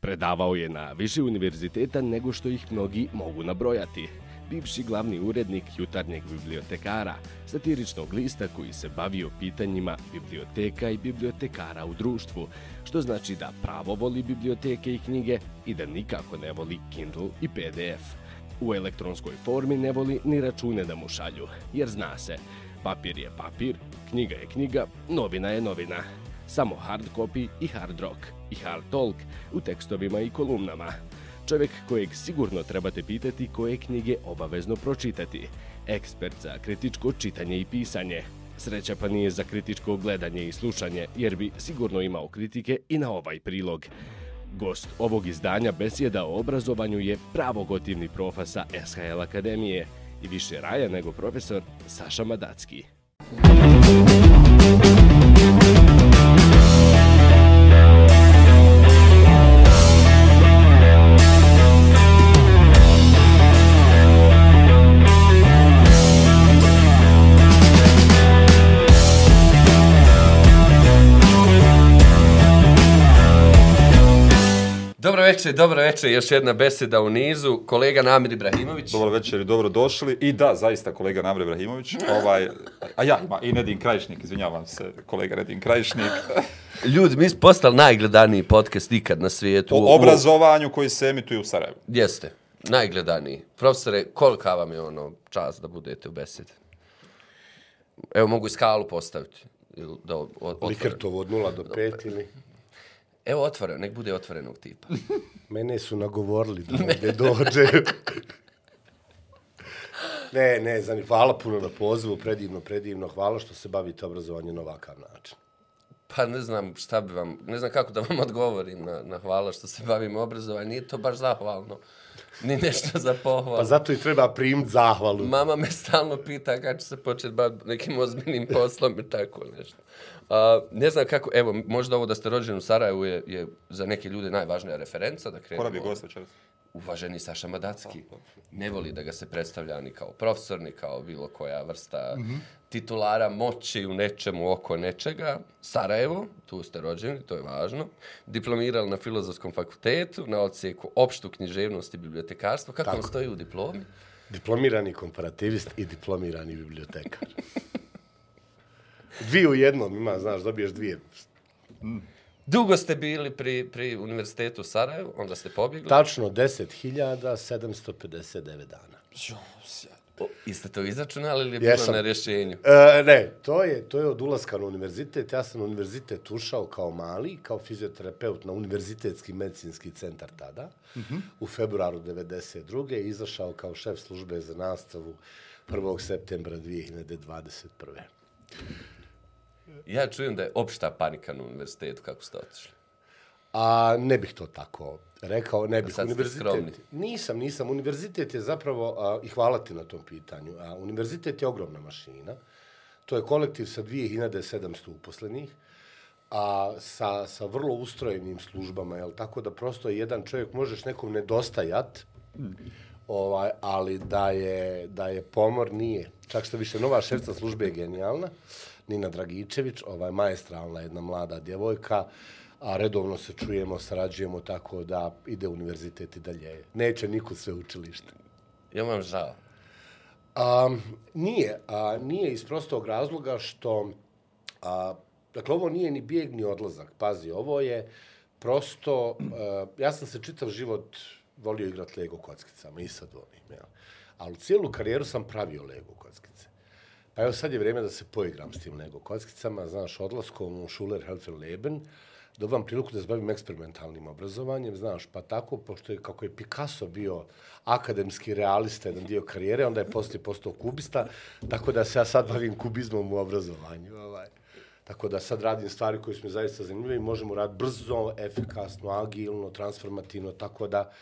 Predavao je na više univerziteta nego što ih mnogi mogu nabrojati. Bivši glavni urednik jutarnjeg bibliotekara, satiričnog lista koji se bavio pitanjima biblioteka i bibliotekara u društvu, što znači da pravo voli biblioteke i knjige i da nikako ne voli Kindle i PDF. U elektronskoj formi ne voli ni račune da mu šalju, jer zna se, papir je papir, knjiga je knjiga, novina je novina. Samo hard copy i hard rock i hard talk u tekstovima i kolumnama. Čovjek kojeg sigurno trebate pitati koje knjige obavezno pročitati. Ekspert za kritičko čitanje i pisanje. Sreća pa nije za kritičko gledanje i slušanje, jer bi sigurno imao kritike i na ovaj prilog. Gost ovog izdanja besjeda o obrazovanju je pravogotivni profesa SHL Akademije i više raja nego profesor Saša Madacki. Muzika večer, dobro večer, još jedna beseda u nizu. Kolega Namir Ibrahimović. Dobro večer i dobro došli. I da, zaista kolega Namir Ibrahimović. Ovaj, a ja, ima i Nedin Krajišnik, izvinjavam se, kolega Nedin Krajišnik. Ljudi, mi smo postali najgledaniji podcast ikad na svijetu. O obrazovanju koji se emituje u Sarajevu. Jeste, najgledaniji. Profesore, kolika vam je ono čas da budete u besedi? Evo, mogu i skalu postaviti. Ili Da, o- o- Likertovo od 0 do 5 ili... Evo, otvoreno, nek bude otvorenog tipa. Mene su nagovorili da ovdje dođe. ne, ne, znam, hvala puno na pozivu, predivno, predivno. Hvala što se bavite obrazovanjem na ovakav način. Pa ne znam šta bi vam, ne znam kako da vam odgovorim na, na hvala što se bavimo obrazovanjem. Nije to baš zahvalno. Ni nešto za pohvalu. Pa zato i treba primiti zahvalu. Mama me stalno pita kad ću se početi baviti nekim ozbiljnim poslom i tako nešto. A, ne znam kako, evo, možda ovo da ste rođeni u Sarajevu je, je za neke ljude najvažnija referenca. Da krenemo. nam je gost večeras? Uvaženi Saša Madacki. Ne voli da ga se predstavlja ni kao profesor, ni kao bilo koja vrsta mm -hmm. titulara moći u nečemu oko nečega. Sarajevo, tu ste rođeni, to je važno. Diplomirali na Filozofskom fakultetu, na ocijeku opštu književnost i bibliotekarstvo. Kako vam stoji u diplomi? Diplomirani komparativist i diplomirani bibliotekar. Dvije u jednom ima, znaš, dobiješ dvije. Dugo ste bili pri, pri Univerzitetu u Sarajevu, onda ste pobjegli. Tačno 10.759 dana. O, Jeste to izračunali ili je Jesam. bilo na rješenju? E, ne, to je, to je od ulaska na univerzitet. Ja sam na univerzitet ušao kao mali, kao fizioterapeut na univerzitetski medicinski centar tada, mm -hmm. u februaru 92. i izašao kao šef službe za nastavu 1. septembra 2021. Ja čujem da je opšta panika na univerzitetu kako ste otišli. A ne bih to tako rekao, ne bih. ste skromni. Nisam, nisam. Univerzitet je zapravo, a, i hvala ti na tom pitanju, a, univerzitet je ogromna mašina. To je kolektiv sa 2700 uposlenih, a sa, sa vrlo ustrojenim službama, jel? tako da prosto jedan čovjek možeš nekom nedostajat, ovaj, ali da je, da je pomor nije. Čak što više, nova šefca službe je genijalna, Nina Dragičević, ovaj, maestralna jedna mlada djevojka, a redovno se čujemo, sarađujemo tako da ide univerzitet i dalje. Neće niko sve učilište. Ja vam žao. A, nije, a, nije iz prostog razloga što, a, dakle, ovo nije ni bijeg ni odlazak. Pazi, ovo je prosto, a, ja sam se čitav život volio igrati Lego kockicama i sad volim, ja. Ali cijelu karijeru sam pravio Lego kockice. Pa evo sad je vrijeme da se poigram s tim Lego kockicama, znaš, odlaskom u Schuler Helfer-Leben, dobam priliku da se bavim eksperimentalnim obrazovanjem, znaš, pa tako, pošto je, kako je Picasso bio akademski realista, jedan dio karijere, onda je poslije postao kubista, tako da se ja sad bavim kubizmom u obrazovanju. Ovaj. Tako da sad radim stvari koje su mi zaista zanimljive i možemo raditi brzo, efikasno, agilno, transformativno, tako da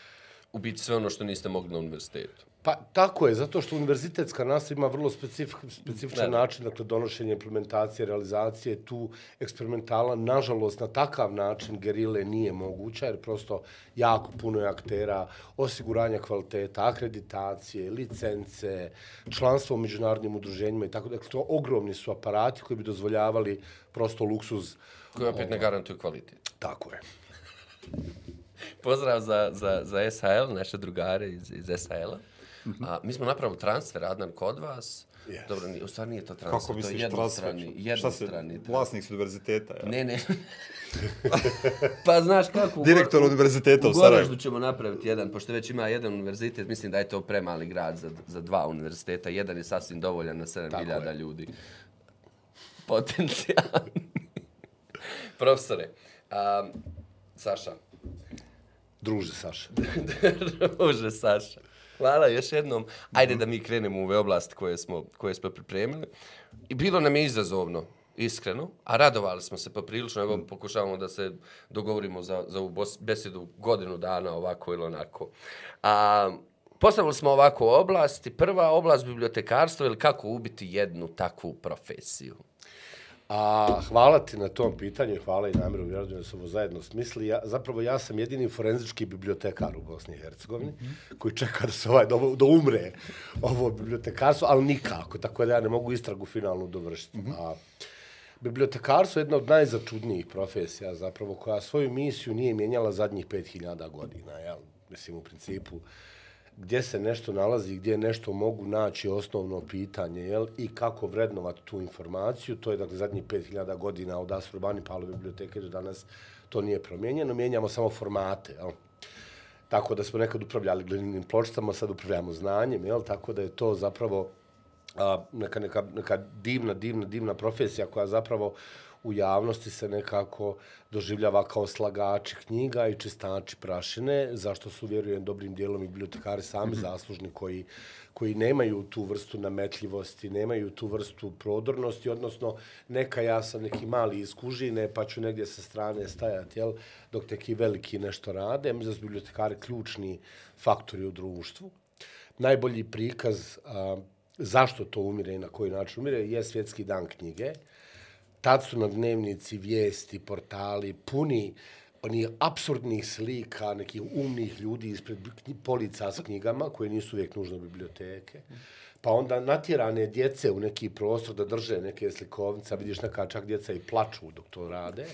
U biti sve ono što niste mogli na univerzitetu. Pa tako je, zato što univerzitetska nastava ima vrlo specif, specifičan Da. način, dakle, donošenje, implementacije, realizacije, tu eksperimentala, nažalost, na takav način gerile nije moguća, jer prosto jako puno je aktera, osiguranja kvaliteta, akreditacije, licence, članstvo u međunarodnim udruženjima i tako, dakle, to ogromni su aparati koji bi dozvoljavali prosto luksuz. Koji opet ne garantuju kvalitet. Tako je. Pozdrav za, za, za SHL, naše drugare iz, iz SHL-a. A, mi smo napravili transfer, Adnan, kod vas. Yes. Dobro, u stvari nije to transfer, Kako to je misliš jednostrani, transfer? Šta se, jednostrani. transfer. vlasnik su univerziteta, ja? Ne, ne. pa znaš kako... u Direktor Gor- univerziteta u U Sarajevu. Goraždu ćemo napraviti jedan, pošto već ima jedan univerzitet, mislim da je to premali grad za, za dva univerziteta. Jedan je sasvim dovoljan na 7000 ljudi. Potencijalni. Profesore, a, Saša, Druže, Saša. Druže, Saša. Hvala još jednom. Ajde da mi krenemo u ove oblasti koje smo, koje smo pripremili. I bilo nam je izazovno, iskreno, a radovali smo se poprilično. Evo, pokušavamo da se dogovorimo za, za ovu besedu godinu dana ovako ili onako. A, postavili smo ovako oblasti. Prva oblast bibliotekarstvo ili kako ubiti jednu takvu profesiju. A hvala ti na tom pitanju, i hvala i namjeru vjerujem da su ovo zajedno smisli. Ja, zapravo ja sam jedini forenzički bibliotekar u Bosni i Hercegovini, mm -hmm. koji čeka da se ovaj, da, umre ovo bibliotekarstvo, ali nikako, tako da ja ne mogu istragu finalnu dovršiti. Mm -hmm. A, bibliotekarstvo je jedna od najzačudnijih profesija, zapravo, koja svoju misiju nije mijenjala zadnjih 5000 godina, jel? Mislim, u principu, gdje se nešto nalazi, gdje nešto mogu naći osnovno pitanje, jel? I kako vrednovati tu informaciju, to je dakle zadnjih 5000 godina od Asrubani Palo biblioteke do danas to nije promijenjeno, mijenjamo samo formate, jel? Tako da smo nekad upravljali glininim pločicama, sad upravljamo znanjem, jel? Tako da je to zapravo a, neka, neka, neka divna, divna, divna profesija koja zapravo u javnosti se nekako doživljava kao slagači knjiga i čistači prašine, zašto su, vjerujem, dobrim dijelom i bibliotekari sami zaslužni koji, koji nemaju tu vrstu nametljivosti, nemaju tu vrstu prodornosti, odnosno neka ja sam neki mali iz kužine, pa ću negdje sa strane stajati, jel, dok neki veliki nešto rade. Mislim da su bibliotekari ključni faktori u društvu. Najbolji prikaz a, zašto to umire i na koji način umire je svjetski dan knjige. Tad su na dnevnici vijesti, portali puni onih absurdnih slika, nekih umnih ljudi ispred polica s knjigama, koje nisu uvijek nužno biblioteke. Pa onda natjerane djece u neki prostor da drže neke slikovnice, vidiš neka čak djeca i plaču dok to rade,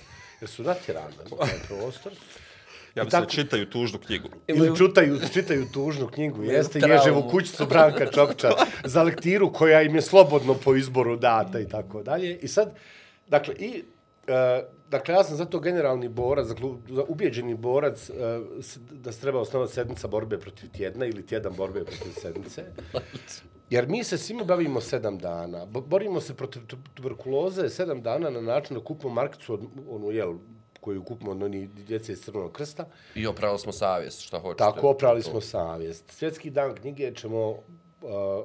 jer su natjerane u taj prostor. Ja I mislim da tako- čitaju tužnu knjigu. Ili čitaju, čitaju tužnu knjigu, jeste traumu. Ježevu kućicu Branka Čopića za lektiru koja im je slobodno po izboru data i tako dalje. I sad, dakle, i, e, dakle, ja sam zato generalni borac, dakle, za ubijeđeni borac e, da se treba osnovati sedmica borbe protiv tjedna ili tjedan borbe protiv sedmice. Jer mi se svima bavimo sedam dana. Bo- Borimo se protiv tu- tuberkuloze sedam dana na način da kupimo markicu od, onu, jel, koju kupimo od onih djece iz Crvenog krsta. I opravili smo savjest, šta hoćete. Tako, oprali smo savjest. Svjetski dan knjige ćemo uh,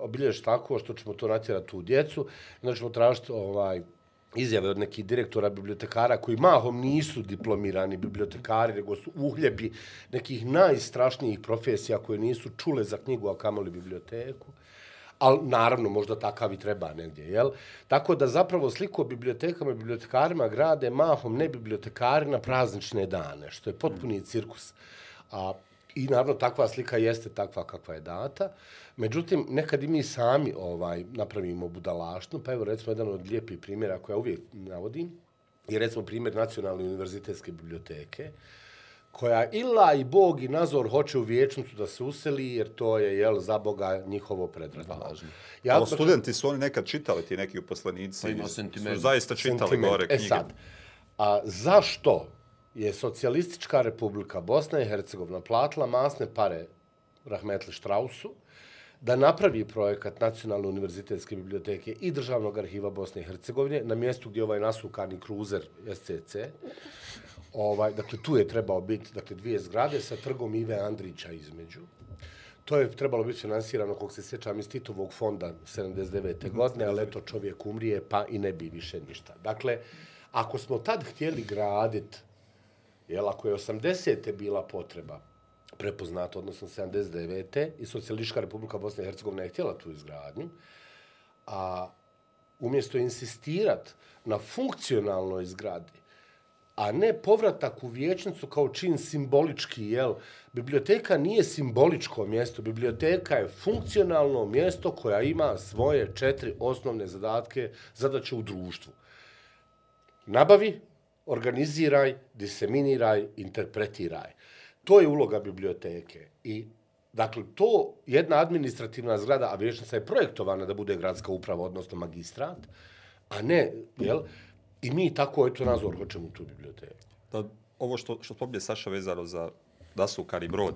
obilježiti tako što ćemo to natjerati u djecu. Onda ćemo tražiti ovaj, izjave od nekih direktora bibliotekara koji mahom nisu diplomirani bibliotekari, nego su uhljebi nekih najstrašnijih profesija koje nisu čule za knjigu, a kamoli biblioteku. Ali naravno, možda takav i treba negdje, jel? Tako da zapravo sliku o bibliotekama i bibliotekarima grade mahom ne bibliotekari na praznične dane, što je potpuni cirkus. A, I naravno takva slika jeste takva kakva je data. Međutim, nekad i mi sami ovaj napravimo budalaštinu, pa evo recimo jedan od lijepih primjera koja uvijek navodim, je recimo primjer Nacionalne univerzitetske biblioteke, koja ila i Bog i Nazor hoće u vječnicu da se useli, jer to je, jel, za Boga njihovo predratno. Važno. Ja, Kao studenti su oni nekad čitali ti neki uposlenici. Pa. Su zaista čitali sentiment. gore knjige. E sad, a zašto je socijalistička republika Bosna i Hercegovina platila masne pare Rahmetli Štrausu da napravi projekat Nacionalne univerzitetske biblioteke i Državnog arhiva Bosne i Hercegovine na mjestu gdje ovaj nasukani kruzer SCC. Ovaj, dakle, tu je trebao biti dakle, dvije zgrade sa trgom Ive Andrića između. To je trebalo biti finansirano, kog se sjećam, iz Titovog fonda 79. godine, ali eto čovjek umrije, pa i ne bi više ništa. Dakle, ako smo tad htjeli graditi, jel, ako je 80. bila potreba prepoznato, odnosno 79. i Socijalistička republika Bosne i Hercegovine je htjela tu izgradnju, a umjesto insistirat na funkcionalnoj zgradi, a ne povratak u vječnicu kao čin simbolički, jel? Biblioteka nije simboličko mjesto, biblioteka je funkcionalno mjesto koja ima svoje četiri osnovne zadatke, zadaće u društvu. Nabavi, organiziraj, diseminiraj, interpretiraj to je uloga biblioteke. I Dakle, to jedna administrativna zgrada, a vječnica je projektovana da bude gradska uprava, odnosno magistrat, a ne, jel? I mi tako, eto, nazor hoćemo u tu biblioteku. Da, ovo što, što spominje Saša vezano za Dasukar i Brod,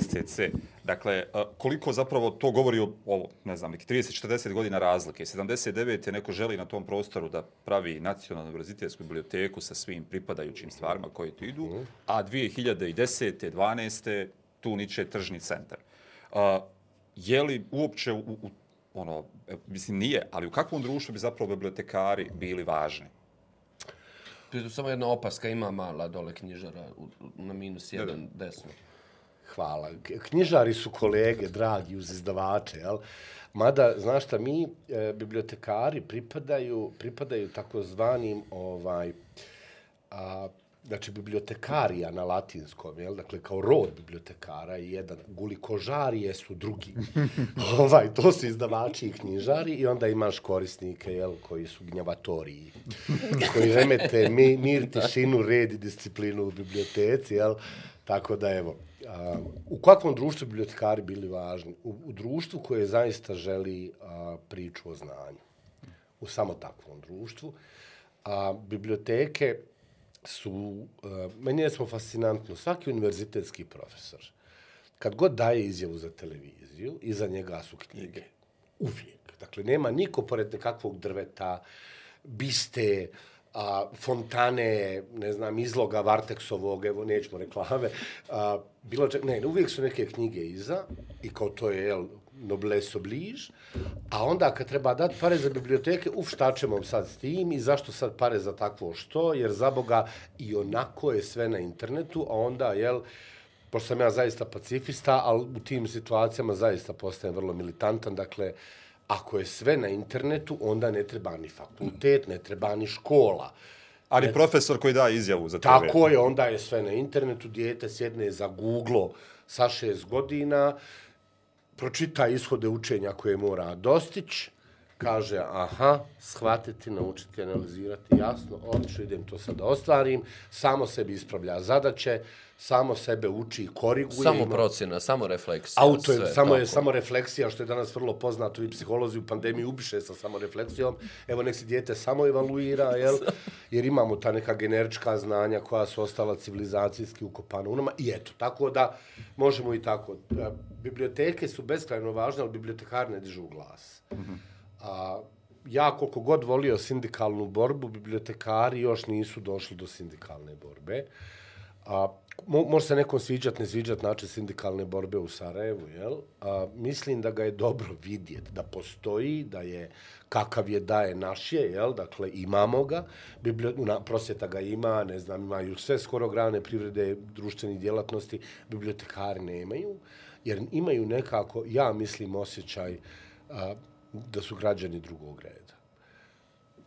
SCC, dakle, e, koliko zapravo to govori o, ovo, ne znam, neki 30-40 godina razlike. 79. je neko želi na tom prostoru da pravi nacionalnu univerzitetsku biblioteku sa svim pripadajućim stvarima koje tu idu, a 2010. 12. tu niče tržni centar. A, je li uopće u, u ono, e, mislim nije, ali u kakvom društvu bi zapravo bibliotekari bili važni? Tu samo jedna opaska, ima mala dole knjižara u, na minus jedan desno. Hvala. Knjižari su kolege, dragi, uz izdavače, jel? Mada, znaš šta, mi, e, bibliotekari, pripadaju, pripadaju takozvanim, ovaj, a, znači, bibliotekarija na latinskom, jel? Dakle, kao rod bibliotekara je jedan, gulikožarije su drugi. ovaj, to su izdavači i knjižari i onda imaš korisnike, jel, koji su gnjavatoriji, koji remete mi, mir, tišinu, red i disciplinu u biblioteci, jel? Tako da, evo, a, u kakvom društvu bi bibliotekari bili važni? U, u društvu koje zaista želi a, priču o znanju. U samo takvom društvu. A biblioteke su, a, meni je smo fascinantno, svaki univerzitetski profesor, kad god daje izjavu za televiziju, iza njega su knjige. Uvijek. Dakle, nema niko pored nekakvog drveta, biste, a, fontane, ne znam, izloga Varteksovog, evo, nećemo reklame, a, bilo čak, ne, uvijek su neke knjige iza i kao to je, jel, noblesse oblige, a onda kad treba dati pare za biblioteke, uf, šta ćemo sad s tim i zašto sad pare za takvo što, jer za Boga i onako je sve na internetu, a onda, jel, pošto sam ja zaista pacifista, ali u tim situacijama zaista postajem vrlo militantan, dakle, ako je sve na internetu, onda ne treba ni fakultet, ne treba ni škola. Ali profesor koji daje izjavu za TV. Tako je, onda je sve na internetu, dijete sjedne za Google sa šest godina, pročita ishode učenja koje mora dostići, kaže, aha, shvatiti, naučiti, analizirati, jasno, odlično, idem to sad da ostvarim, samo sebi ispravlja zadaće, samo sebe uči i koriguje. Samo ima- procjena, samo refleksija. Auto je, sve, samo je samo refleksija, što je danas vrlo poznato i psiholozi u pandemiji ubiše sa samo refleksijom. Evo nek se dijete samo evaluira, jel? Jer imamo ta neka generička znanja koja su ostala civilizacijski ukopana u nama. I eto, tako da možemo i tako. E, biblioteke su beskrajno važne, ali bibliotekar ne dižu glas. A, ja koliko god volio sindikalnu borbu, bibliotekari još nisu došli do sindikalne borbe. A, mo, može se nekom sviđat, ne sviđat način sindikalne borbe u Sarajevu, jel? A, mislim da ga je dobro vidjeti, da postoji, da je kakav je da je naš je, jel? Dakle, imamo ga, Biblio, na, prosjeta ga ima, ne znam, imaju sve skoro grane privrede, društvenih djelatnosti, bibliotekari nemaju, jer imaju nekako, ja mislim, osjećaj a, da su građani drugog reda.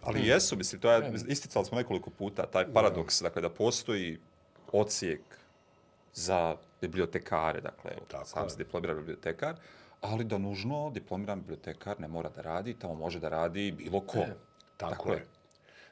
Ali jesu, mislim, to je, isticali smo nekoliko puta, taj paradoks, dakle, da postoji ocijek za bibliotekare, dakle, Tako sam je. se diplomirao bibliotekar, ali da nužno diplomiran bibliotekar ne mora da radi, tamo može da radi bilo ko. Tako, Tako je. je.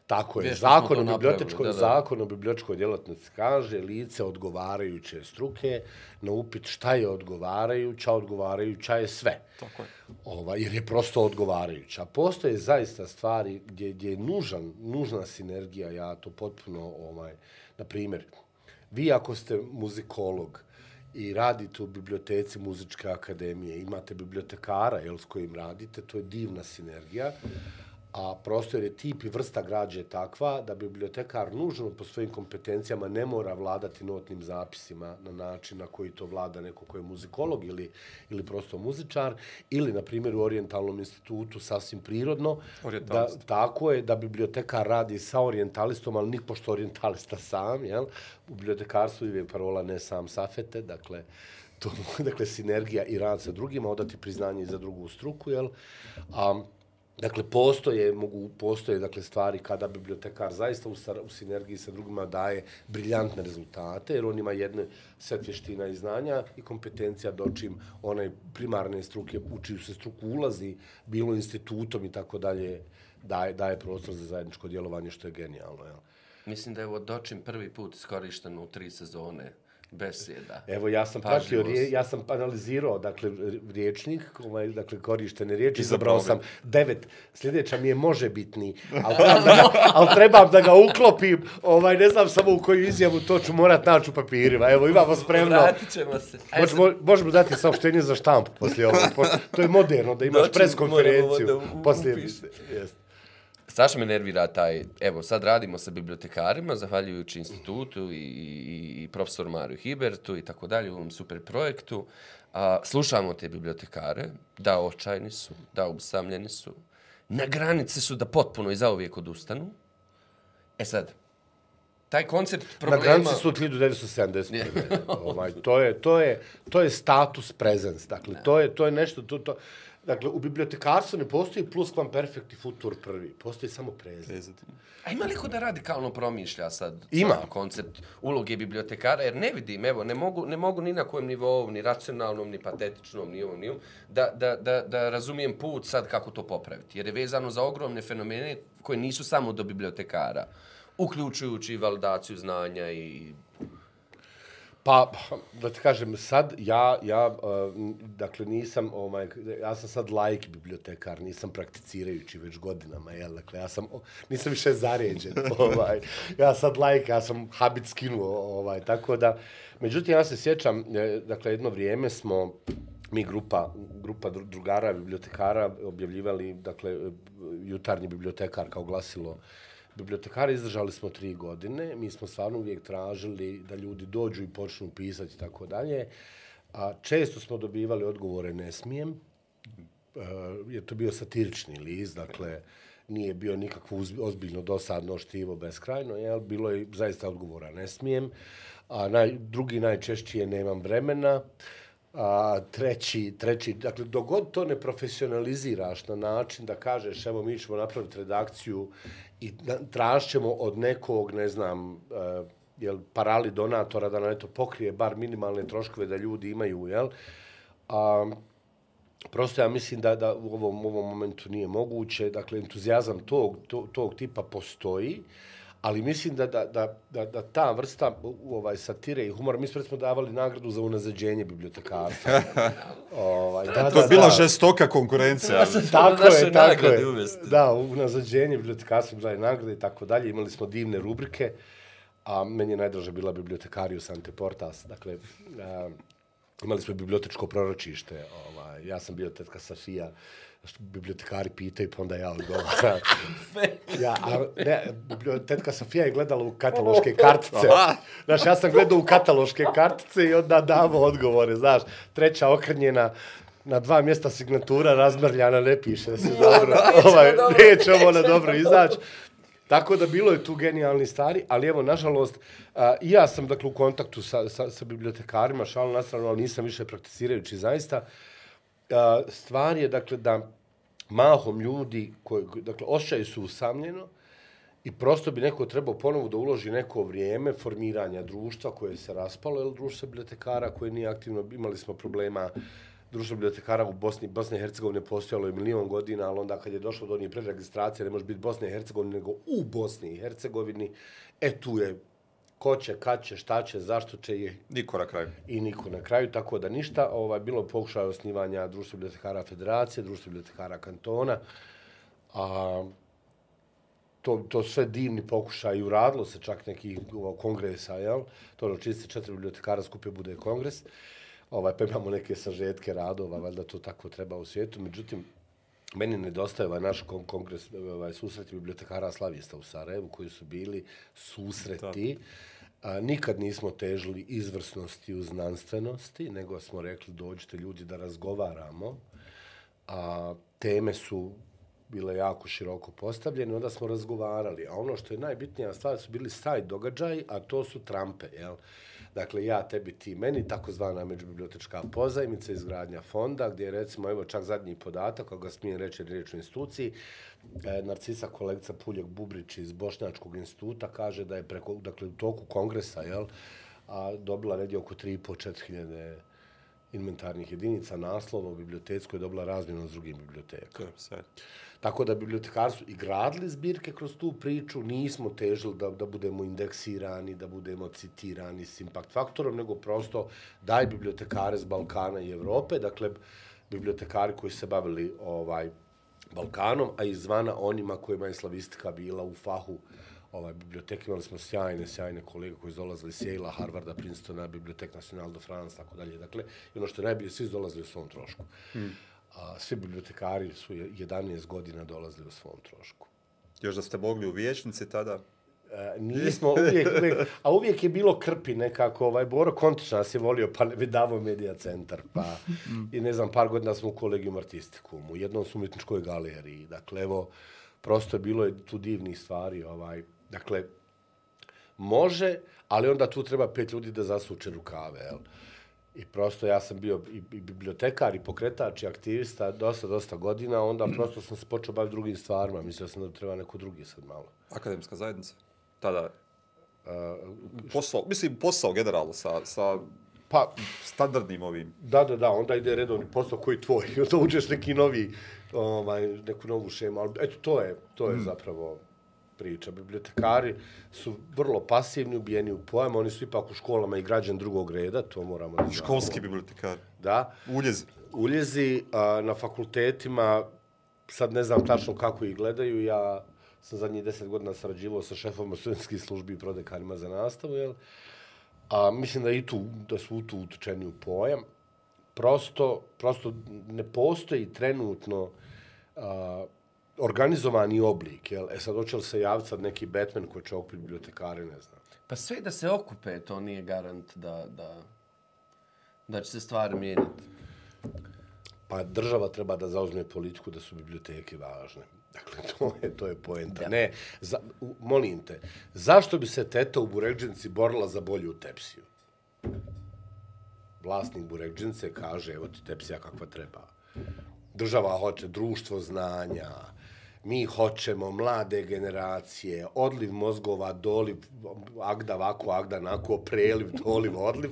Tako je. Zakon o, bibliotečkoj, da, da. zakon o bibliotečkoj djelatnosti kaže lice odgovarajuće struke na upit šta je odgovarajuća, odgovarajuća je sve. Tako je. Ova, jer je prosto odgovarajuća. Postoje zaista stvari gdje, gdje je nužan, nužna sinergija, ja to potpuno, ovaj, na primjer, vi ako ste muzikolog i radite u biblioteci muzičke akademije, imate bibliotekara jel, s kojim radite, to je divna sinergija, a prostor je tip i vrsta građe takva da bibliotekar nužno po svojim kompetencijama ne mora vladati notnim zapisima na način na koji to vlada neko ko je muzikolog ili, ili prosto muzičar, ili, na primjer, u orijentalnom institutu sasvim prirodno, da, tako je da bibliotekar radi sa orientalistom, ali nik pošto orientalista sam, jel? U bibliotekarstvu je parola ne sam safete, dakle, to, dakle, sinergija i rad sa drugima, odati priznanje i za drugu struku, jel? A, Dakle, postoje, mogu, postoje dakle, stvari kada bibliotekar zaista u, sar- u sinergiji sa drugima daje briljantne rezultate, jer on ima jedne set vještina i znanja i kompetencija dočim onaj primarne struke, u čiju se struku ulazi, bilo institutom i tako dalje, daje, daje prostor za zajedničko djelovanje, što je genijalno. Jel? Mislim da je ovo dočim prvi put iskorišteno u tri sezone Besjeda. Evo, ja sam pratio, Pažljivost. rije, ja sam analizirao, dakle, riječnik, ovaj, dakle, korištene riječi, Izabrao sam devet. Sljedeća mi je može bitni, ali trebam da ga, ali trebam da ga uklopim, ovaj, ne znam samo u koju izjavu, to ću morat naći u papirima. Evo, imamo spremno. Vratit ćemo se. Sad- Možemo, možemo dati saopštenje za štampu poslije ovog. To je moderno, da imaš Doći preskonferenciju da poslije. upišete. Strašno me nervira taj, evo sad radimo sa bibliotekarima, zahvaljujući institutu i, i, i profesoru Mariju Hibertu i tako dalje u ovom super projektu. A, slušamo te bibliotekare, da očajni su, da usamljeni su, na granici su da potpuno i zauvijek odustanu. E sad, taj koncept Na problema... granici su od 1970. ovaj, to, je, to, je, to je status presence. Dakle, to je, to je nešto... To, to, dakle, u bibliotekarstvu ne postoji plus kvam perfekt i futur prvi. Postoji samo presence. A ima li ko da radikalno promišlja sad Ima. sam koncept uloge bibliotekara? Jer ne vidim, evo, ne mogu, ne mogu ni na kojem nivou, ni racionalnom, ni patetičnom, ni ovom, ni ovom, da, da, da, da razumijem put sad kako to popraviti. Jer je vezano za ogromne fenomene koje nisu samo do bibliotekara, uključujući validaciju znanja i... Pa, da ti kažem, sad ja, ja uh, dakle, nisam, ovaj, ja sam sad like bibliotekar, nisam prakticirajući već godinama, jel? Dakle, ja sam, oh, nisam više zaređen, ovaj, ja sad laik, ja sam habit skinuo, ovaj, tako da, međutim, ja se sjećam, eh, dakle, jedno vrijeme smo, mi grupa, grupa drugara, bibliotekara, objavljivali, dakle, eh, jutarnji bibliotekar kao glasilo bibliotekari izdržali smo tri godine, mi smo stvarno uvijek tražili da ljudi dođu i počnu pisati i tako dalje. A često smo dobivali odgovore ne smijem, uh, to bio satirični list, dakle, nije bio nikakvo ozbiljno dosadno štivo beskrajno, jel? bilo je zaista odgovora ne smijem. A naj, drugi najčešći je nemam vremena. A, treći, treći, dakle, dogod to ne profesionaliziraš na način da kažeš, evo, mi ćemo napraviti redakciju i tražćemo od nekog, ne znam, uh, jel, parali donatora da nam eto pokrije bar minimalne troškove da ljudi imaju, jel? A, prosto ja mislim da, da u ovom, ovom momentu nije moguće. Dakle, entuzijazam tog, tog, tog tipa postoji, ali mislim da, da, da, da, da ta vrsta u- ovaj, satire i humora, mi smo davali nagradu za unazađenje bibliotekarstva. ovaj, da, To je bila žestoka konkurencija. Tako naše je, tako je. uvesti. Da, u nazađenje bibliotekarstva smo dali nagrade i tako dalje. Imali smo divne rubrike, a meni je najdraža bila bibliotekarius ante portas. Dakle, a, imali smo bibliotečko proročište. Ovaj, ja sam bio tetka Safija, bibliotekari pitaju, pa onda ja odgovaram. ja, a, ne, tetka Safija je gledala u kataloške kartice. Znaš, ja sam gledao u kataloške kartice i onda davo odgovore, znaš. Treća okrnjena, na dva mjesta signatura razmrljana, ne piše se dobro. ovaj, neće ovo na dobro izaći. Tako da bilo je tu genijalni stari, ali evo, nažalost, a, i ja sam, dakle, u kontaktu sa, sa, sa bibliotekarima, šalno nastavno, ali nisam više prakticirajući zaista. A, stvar je, dakle, da mahom ljudi, koji, koji- dakle, osjećaju su usamljeno i prosto bi neko trebao ponovo da uloži neko vrijeme formiranja društva koje se raspalo, jer društvo bibliotekara koje nije aktivno, imali smo problema Društvo bibliotekara u Bosni, Bosne i Hercegovine postojalo je milion godina, ali onda kad je došlo do onih preregistracije, ne može biti Bosne i Hercegovine, nego u Bosni i Hercegovini, e tu je ko će, kad će, šta će, zašto će je Niko na kraju. i niko na kraju, tako da ništa. Ovaj, bilo je pokušaj osnivanja Društva bibliotekara federacije, Društva bibliotekara kantona, a to, to sve divni pokušaj, uradilo se čak nekih ovo, kongresa, jel? To čiji se četiri bibliotekara skupe bude kongres, ovaj, pa imamo neke sažetke radova, valjda to tako treba u svijetu. Međutim, meni nedostaje ovaj naš kon kongres, ovaj susreti bibliotekara slavista u Sarajevu, koji su bili susreti. A, nikad nismo težili izvrsnosti u znanstvenosti, nego smo rekli dođite ljudi da razgovaramo. A, teme su bile jako široko postavljene, onda smo razgovarali. A ono što je najbitnija stvar su bili side događaji, a to su trampe, jel? Dakle, ja, tebi, ti, meni, takozvana međubibliotečka pozajmica, izgradnja fonda, gdje je, recimo, evo čak zadnji podatak, ako ga smijem reći riječ u instituciji, e, Narcisa kolegica Puljak Bubrić iz Bošnjačkog instituta kaže da je preko, dakle, u toku kongresa, jel, a dobila negdje oko 3,5-4 hiljade inventarnih jedinica, naslova u bibliotecku je dobila razmjenu s drugim bibliotekama. Sad. Tako da bibliotekari su i gradili zbirke kroz tu priču, nismo težili da, da budemo indeksirani, da budemo citirani s impact faktorom, nego prosto daj bibliotekare z Balkana i Evrope, dakle, bibliotekari koji se bavili ovaj Balkanom, a izvana onima kojima je slavistika bila u fahu ovaj, biblioteke. Imali smo sjajne, sjajne kolege koji su dolazili s Yale, Harvarda, Princetona, Bibliotek Nacional de France, tako dalje. Dakle, i ono što je najbolje, svi su dolazili u svom trošku. Hmm. A, svi bibliotekari su je- 11 godina dolazili u svom trošku. Još da ste mogli u vijećnici tada, E, nismo uvijek, uvijek, a uvijek je bilo krpi nekako, ovaj, Boro Kontić nas je volio, pa ne vidavo medija centar, pa i ne znam, par godina smo u kolegijum artistikum, u jednom su umjetničkoj galeriji, dakle, evo, prosto je bilo je tu divnih stvari, ovaj, dakle, može, ali onda tu treba pet ljudi da zasuče rukave, jel? I prosto ja sam bio i, i bibliotekar, i pokretač, i aktivista dosta, dosta godina, onda prosto sam se počeo baviti drugim stvarima. Mislio sam da treba neko drugi sad malo. akademska zajednica, tada posao, mislim posao generalno sa, sa Pa, standardnim ovim. Da, da, da, onda ide redovni posao koji tvoj, i onda uđeš neki novi, ovaj, neku novu šemu, ali eto, to je, to je mm. zapravo priča. Bibliotekari su vrlo pasivni, ubijeni u pojam, oni su ipak u školama i građan drugog reda, to moramo da znamo. Školski bibliotekar. Da. Uljez. Uljezi a, na fakultetima, sad ne znam tačno kako ih gledaju, ja sam zadnjih deset godina sarađivao sa šefom studentskih službi i prodekanima za nastavu, jel? A mislim da i tu, da su tu utučeni u pojam. Prosto, prosto ne postoji trenutno a, organizovani oblik, jel? E sad, hoće li se javiti sad neki Batman koji će okupiti bibliotekare, ne znam. Pa sve da se okupe, to nije garant da, da, da će se stvari mijenjati. Pa država treba da zauzme politiku da su biblioteke važne. Dakle, to je, to je poenta. Ne, za, u, molim te, zašto bi se teta u Burekđenci borila za bolju tepsiju? Vlasnik Burekđence kaže, evo ti tepsija kakva treba. Država hoće društvo znanja, mi hoćemo mlade generacije, odliv mozgova, doliv, agda vako, agda nako, preliv, doliv, odliv.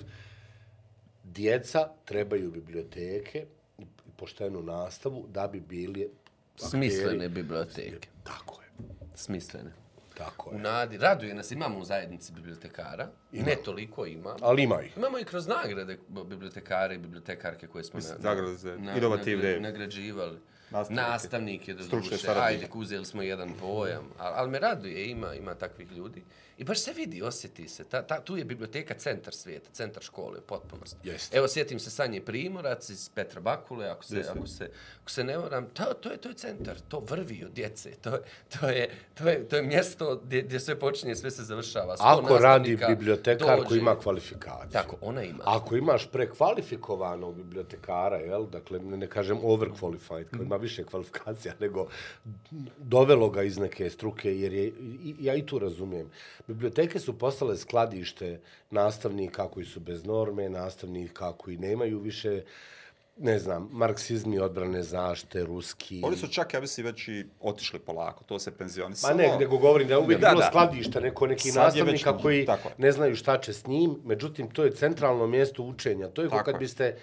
Djeca trebaju biblioteke i poštenu nastavu da bi bili Smislene akteri. biblioteke. Tako je, Smislene. tako U je. nadi, raduje nas, imamo u zajednici bibliotekara. Ne toliko ima. Ali ima ih. Imamo i kroz nagrade bibliotekare i bibliotekarke koje smo Mislim, na, nagrade za inovativne. nagra- Nastavnike. Nastavnike, da duše, saradnike. ajde, uzeli smo jedan pojam, ali, ali me raduje, ima, ima takvih ljudi. I baš se vidi, osjeti se. Ta, ta, tu je biblioteka centar svijeta, centar škole, u potpunosti. Jeste. Evo, sjetim se Sanje Primorac iz Petra Bakule, ako se, Jeste. ako se, ako se ne varam, to, to, je, to je centar, to vrvi od djece, to, to, je, to, je, to je mjesto gdje, gdje sve počinje, sve se završava. Sto Ako radi bibliotekar koji ima kvalifikaciju. Tako, ona ima. Ako imaš prekvalifikovanog bibliotekara, jel, dakle, ne, ne kažem overqualified, koji ima više kvalifikacija, nego dovelo ga iz neke struke, jer je, ja i tu razumijem. Biblioteke su postale skladište nastavnika koji su bez norme, nastavnika koji nemaju više, ne znam, marksizmi, odbrane zašte, ruski. Oni su čak, ja mislim, već i otišli polako, to se Pa penzionisalo. ne, nego govorim da je uvijek Da, bilo da. skladište, neko neki Sad nastavnika već- koji tako ne znaju šta će s njim, međutim, to je centralno mjesto učenja. To je kao Tako kad biste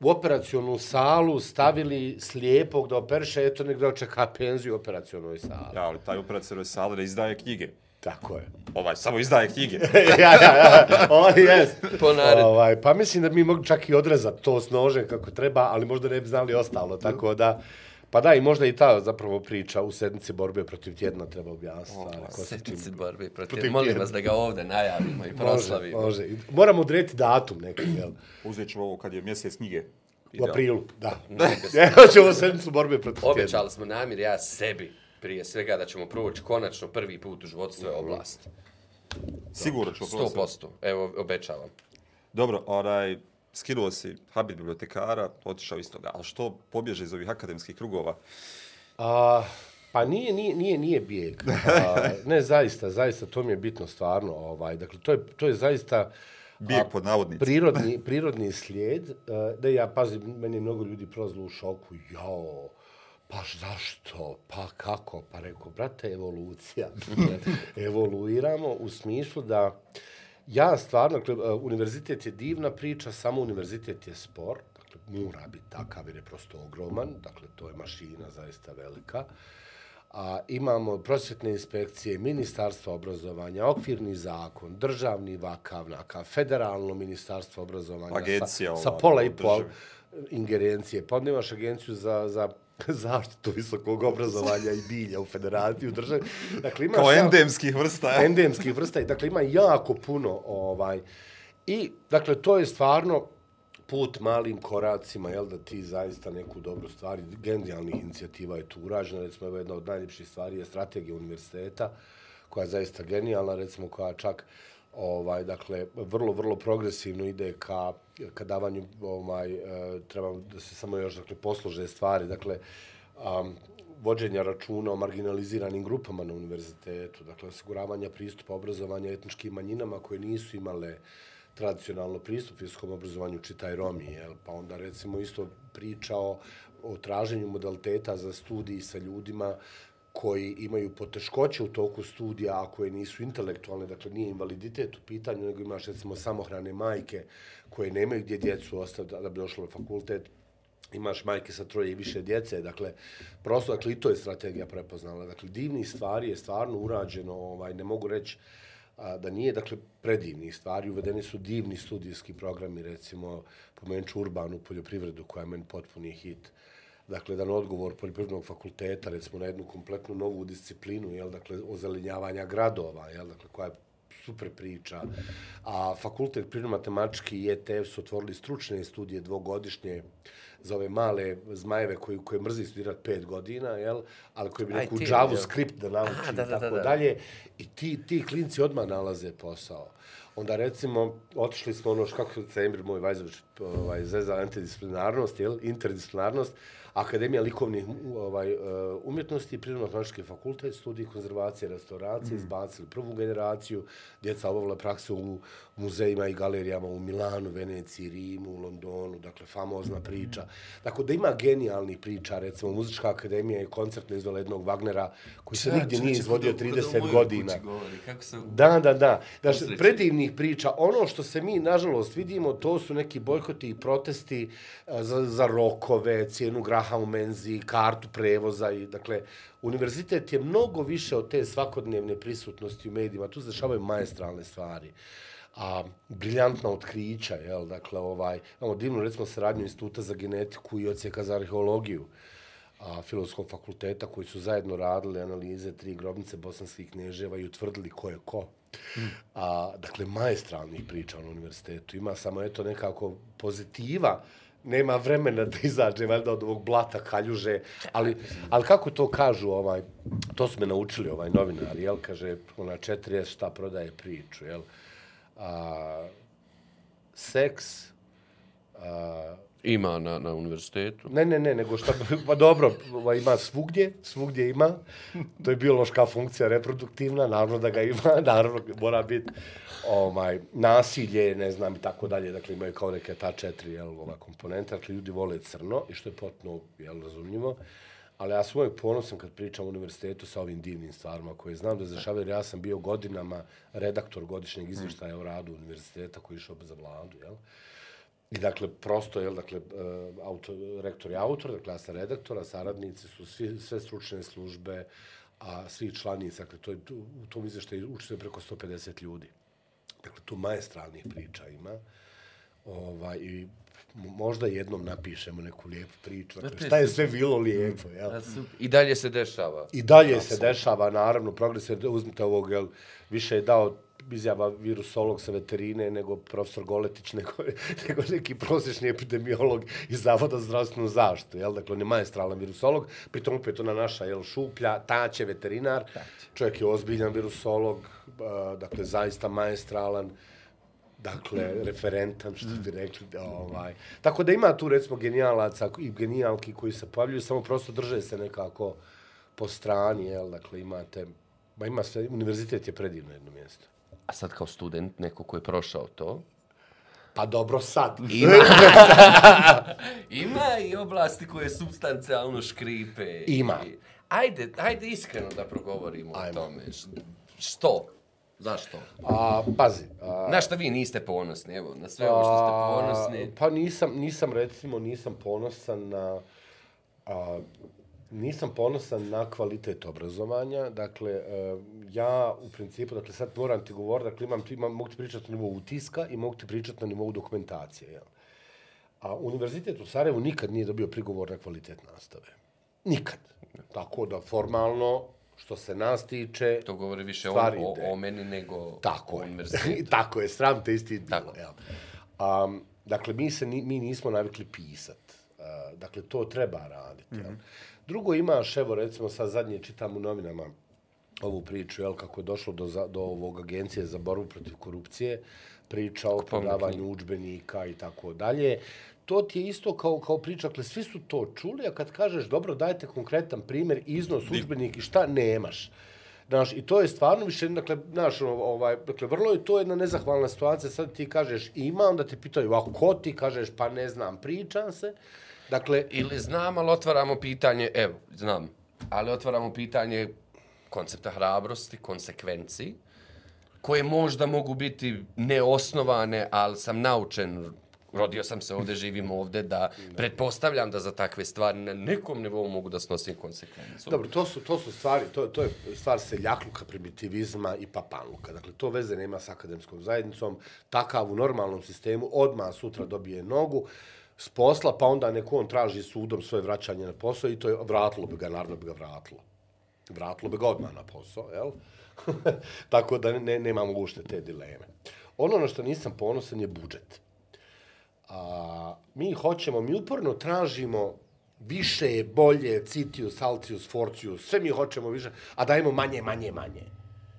u operacionu salu stavili slijepog da operiše, eto nek da očeka penziju u operacionoj sali. Ja, ali taj operacijoj sale ne izdaje knjige. Tako je. Ovaj, samo izdaje knjige. ja, ja, ja, ovo jest. Po naredbi. Ovaj, pa mislim da mi mogu čak i odrezati to s nožem kako treba, ali možda ne bi znali ostalo, tako da... Pa da, i možda i ta zapravo priča u sednici borbe protiv tjedna treba objasniti. stvari, ko se čim- borbe protiv. Protiv Molim tjedna. vas da ga ovde najavimo i Može, proslavimo. može. I Moramo odrediti datum neki, jel? Uzet ćemo ovo kad je mjesec knjige. U aprilu, da. Evo ćemo sedmicu borbe protiv tjedna. Obećali smo namir ja sebi prije svega da ćemo proći konačno prvi put u životu sve oblasti. Sigurno ćemo 100%. Evo, obećavam. Dobro, onaj, skinuo si habit bibliotekara, otišao iz toga. Ali što pobježe iz ovih akademskih krugova? A, pa nije, nije, nije, nije bijeg. A, ne, zaista, zaista, to mi je bitno stvarno. Ovaj. Dakle, to je, to je zaista Bijeg pod navodnicima. prirodni, prirodni slijed. e, Da ja, pazim, meni je mnogo ljudi prolazilo u šoku. Jao, pa zašto, pa kako? Pa rekao, brate, evolucija. Evoluiramo u smislu da ja stvarno, dakle, univerzitet je divna priča, samo univerzitet je spor. mora biti takav jer je prosto ogroman, dakle to je mašina zaista velika. A, imamo prosvjetne inspekcije, ministarstvo obrazovanja, okvirni zakon, državni vakav, nakav, federalno ministarstvo obrazovanja Agencija sa, sa pola i pol ingerencije. Pa onda imaš agenciju za, za zaštitu visokog obrazovanja i bilja u federaciji, u državi. Dakle, imaš Kao jako- endemskih vrsta. endemskih vrsta i dakle ima jako puno ovaj i dakle to je stvarno put malim koracima, jel, da ti zaista neku dobru stvar, genijalnih inicijativa je tu urađena, recimo, evo jedna od najljepših stvari je strategija univerziteta, koja je zaista genijalna, recimo, koja čak, ovaj, dakle, vrlo, vrlo progresivno ide ka, ka davanju, ovaj, e, treba da se samo još, dakle, poslože stvari, dakle, um, vođenja računa o marginaliziranim grupama na univerzitetu, dakle osiguravanja pristupa obrazovanja etničkim manjinama koje nisu imale tradicionalno pristup visokom obrazovanju, čitaj Romi, jel? pa onda recimo isto priča o, o traženju modaliteta za studiji sa ljudima koji imaju poteškoće u toku studija, a koje nisu intelektualne, dakle nije invaliditet u pitanju, nego imaš recimo samohrane majke koje nemaju gdje djecu ostaviti da bi došlo na fakultet, imaš majke sa troje i više djece, dakle, prosto, dakle, i to je strategija prepoznala. Dakle, divni stvari je stvarno urađeno, ovaj, ne mogu reći a, da nije, dakle, predivni stvari. Uvedeni su divni studijski programi, recimo, pomenut ću urbanu poljoprivredu, koja je meni potpuni hit. Dakle, jedan odgovor poljoprivrednog fakulteta, recimo, na jednu kompletnu novu disciplinu, jel, dakle, ozelenjavanja gradova, jel, dakle, koja je super priča. A fakultet prirodno-matematički i ETF su otvorili stručne studije dvogodišnje za ove male zmajeve koji, koje mrzi studirati pet godina, jel? ali koji bi neku JavaScript da nauči i tako da, da. dalje. I ti, ti klinci odmah nalaze posao. Onda recimo, otišli smo ono, kako se Emir moj Vajzović ovaj, zeza antidisciplinarnost, jel? interdisciplinarnost, Akademija likovnih ovaj, e, umjetnosti, Prirodno-matematički fakultet, studij konzervacije i restauracije, izbacili prvu generaciju, djeca obavila praksu u muzejima i galerijama u Milanu, Veneciji, Rimu, Londonu, dakle, famozna priča. Dakle, da ima genijalnih priča, recimo, Muzička akademija je koncertno izvela jednog Wagnera, koji se nigdje nije izvodio 30 godina. Kako se... Da, da, da. Usreći. predivnih priča. Ono što se mi, nažalost, vidimo, to su neki bojkoti i protesti a, za, za rokove, cijenu graha u menzi, kartu prevoza. I, dakle, univerzitet je mnogo više od te svakodnevne prisutnosti u medijima. Tu se dešavaju maestralne stvari a briljantna otkrića, jel, dakle, ovaj, imamo divnu, recimo, saradnju Instituta za genetiku i ocijeka za arheologiju, a, filozofskog fakulteta koji su zajedno radili analize tri grobnice bosanskih knježeva i utvrdili ko je ko. A, dakle, majestralnih priča na univerzitetu. Ima samo, eto, nekako pozitiva, nema vremena da izađe valjda od ovog blata kaljuže, ali, ali kako to kažu, ovaj, to su me naučili ovaj novinar, jel, kaže, ona 40 šta prodaje priču, jel, a, seks, a, Ima na, na univerzitetu. Ne, ne, ne, nego šta, pa dobro, ovaj, ima svugdje, svugdje ima, to je biološka funkcija reproduktivna, naravno da ga ima, naravno mora biti ovaj, nasilje, ne znam, i tako dalje, dakle imaju kao neke ta četiri, jel, ova komponenta, dakle ljudi vole crno i što je potpuno, jel, razumljivo, ali ja sam uvijek ponosan kad pričam o univerzitetu sa ovim divnim stvarima koje znam da jer ja sam bio godinama redaktor godišnjeg izvještaja o radu univerziteta koji je išao za vladu, jel? I dakle, prosto, jel, dakle, uh, autor, rektor je autor, dakle, ja sam redaktor, a saradnici su svi, sve stručne službe, a svi članici, dakle, to je, u tom izveštaju učite preko 150 ljudi. Dakle, tu maestralnih priča ima. Ovaj, I možda jednom napišemo neku lijepu priču. Dakle, šta je sve bilo lijepo, jel? I dalje se dešava. I dalje se dešava, naravno, progres je, uzmite ovog, jel, više je dao izjava virusolog sa veterine nego profesor Goletić, nego, nego neki prosječni epidemiolog iz Zavoda za zdravstvenu zaštitu, jel? Dakle, on je maestralan virusolog, pritom opet ona naša, jel, šuplja, taće veterinar, čovjek je ozbiljan virusolog, dakle, zaista maestralan, dakle, referentan, što bi rekli, ovaj. Tako da ima tu, recimo, genijalaca i genijalki koji se pojavljuju, samo prosto drže se nekako po strani, jel, dakle, imate, ma ima sve, univerzitet je predivno jedno mjesto. A sad kao student, neko ko je prošao to, Pa dobro sad. Ima. Ima i oblasti koje substancijalno škripe. Ima. Ajde, ajde iskreno da progovorimo Ajmo. o tome. Što? Zašto? A, pazi, a, Na šta vi niste ponosni, evo, na sve ovo što ste ponosni. Pa nisam, nisam recimo, nisam ponosan na... A, nisam ponosan na kvalitet obrazovanja. Dakle, e, ja u principu, dakle sad moram ti govoriti, dakle imam, imam, mogu ti pričati na nivou utiska i mogu ti pričati na nivou dokumentacije. Jel? A univerzitet u Sarajevu nikad nije dobio prigovor na kvalitet nastave. Nikad. Tako da formalno, što se nas tiče, To govori više o, stvar o, o meni nego Tako o univerzitetu. Tako je, sram te isti bilo. Tako. Jel. Um, dakle, mi, se, ni- mi nismo navikli pisat. Uh, dakle, to treba raditi. Mm -hmm. Drugo, imaš, evo, recimo, sad zadnje čitam u novinama ovu priču, jel, kako je došlo do, do ovog agencije za borbu protiv korupcije, priča o prodavanju učbenika i tako dalje. To ti je isto kao, kao priča, dakle, svi su to čuli, a kad kažeš, dobro, dajte konkretan primjer, iznos učbenik i šta, nemaš. Znaš, i to je stvarno više, dakle, znaš, ovaj, dakle, vrlo je to jedna nezahvalna situacija, sad ti kažeš ima, onda te pitaju, a ko ti kažeš, pa ne znam, pričam se. Dakle, Ili znam, ali otvaramo pitanje, evo, znam, ali otvaramo pitanje koncepta hrabrosti, konsekvenci, koje možda mogu biti neosnovane, ali sam naučen, rodio sam se ovde, živim ovde, da pretpostavljam da za takve stvari na nekom nivou mogu da snosim konsekvencu. Dobro, to su, to su stvari, to, to je stvar seljakluka, primitivizma i papanluka. Dakle, to veze nema s akademskom zajednicom. Takav u normalnom sistemu odmah sutra dobije nogu s posla, pa onda neko on traži sudom svoje vraćanje na posao i to je vratilo bi ga, naravno bi ga vratilo. Vratilo bi ga odmah na posao, jel? Tako da ne, nemam ušte te dileme. Ono na što nisam ponosan je budžet. A, mi hoćemo, mi uporno tražimo više, bolje, citius, altius, fortius, sve mi hoćemo više, a dajemo manje, manje, manje.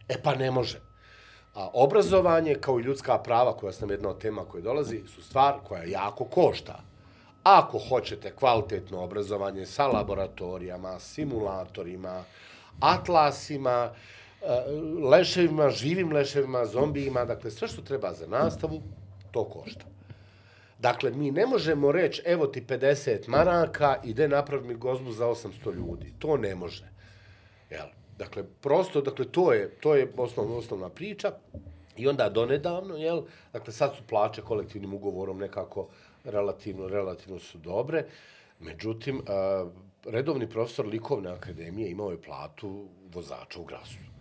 E pa ne može. A obrazovanje, kao i ljudska prava, koja sam jedna od tema koje dolazi, su stvar koja jako košta. Ako hoćete kvalitetno obrazovanje sa laboratorijama, simulatorima, atlasima, Eh, leševima, živim leševima, zombijima, dakle sve što treba za nastavu, to košta. Dakle, mi ne možemo reći, evo ti 50 maraka, ide napravi mi gozbu za 800 ljudi. To ne može. Jel? Dakle, prosto, dakle, to je, to je osnovna, osnovna priča. I onda donedavno, jel, dakle, sad su plaće kolektivnim ugovorom nekako relativno, relativno su dobre. Međutim, a, redovni profesor likovne akademije imao je platu vozača u grasu.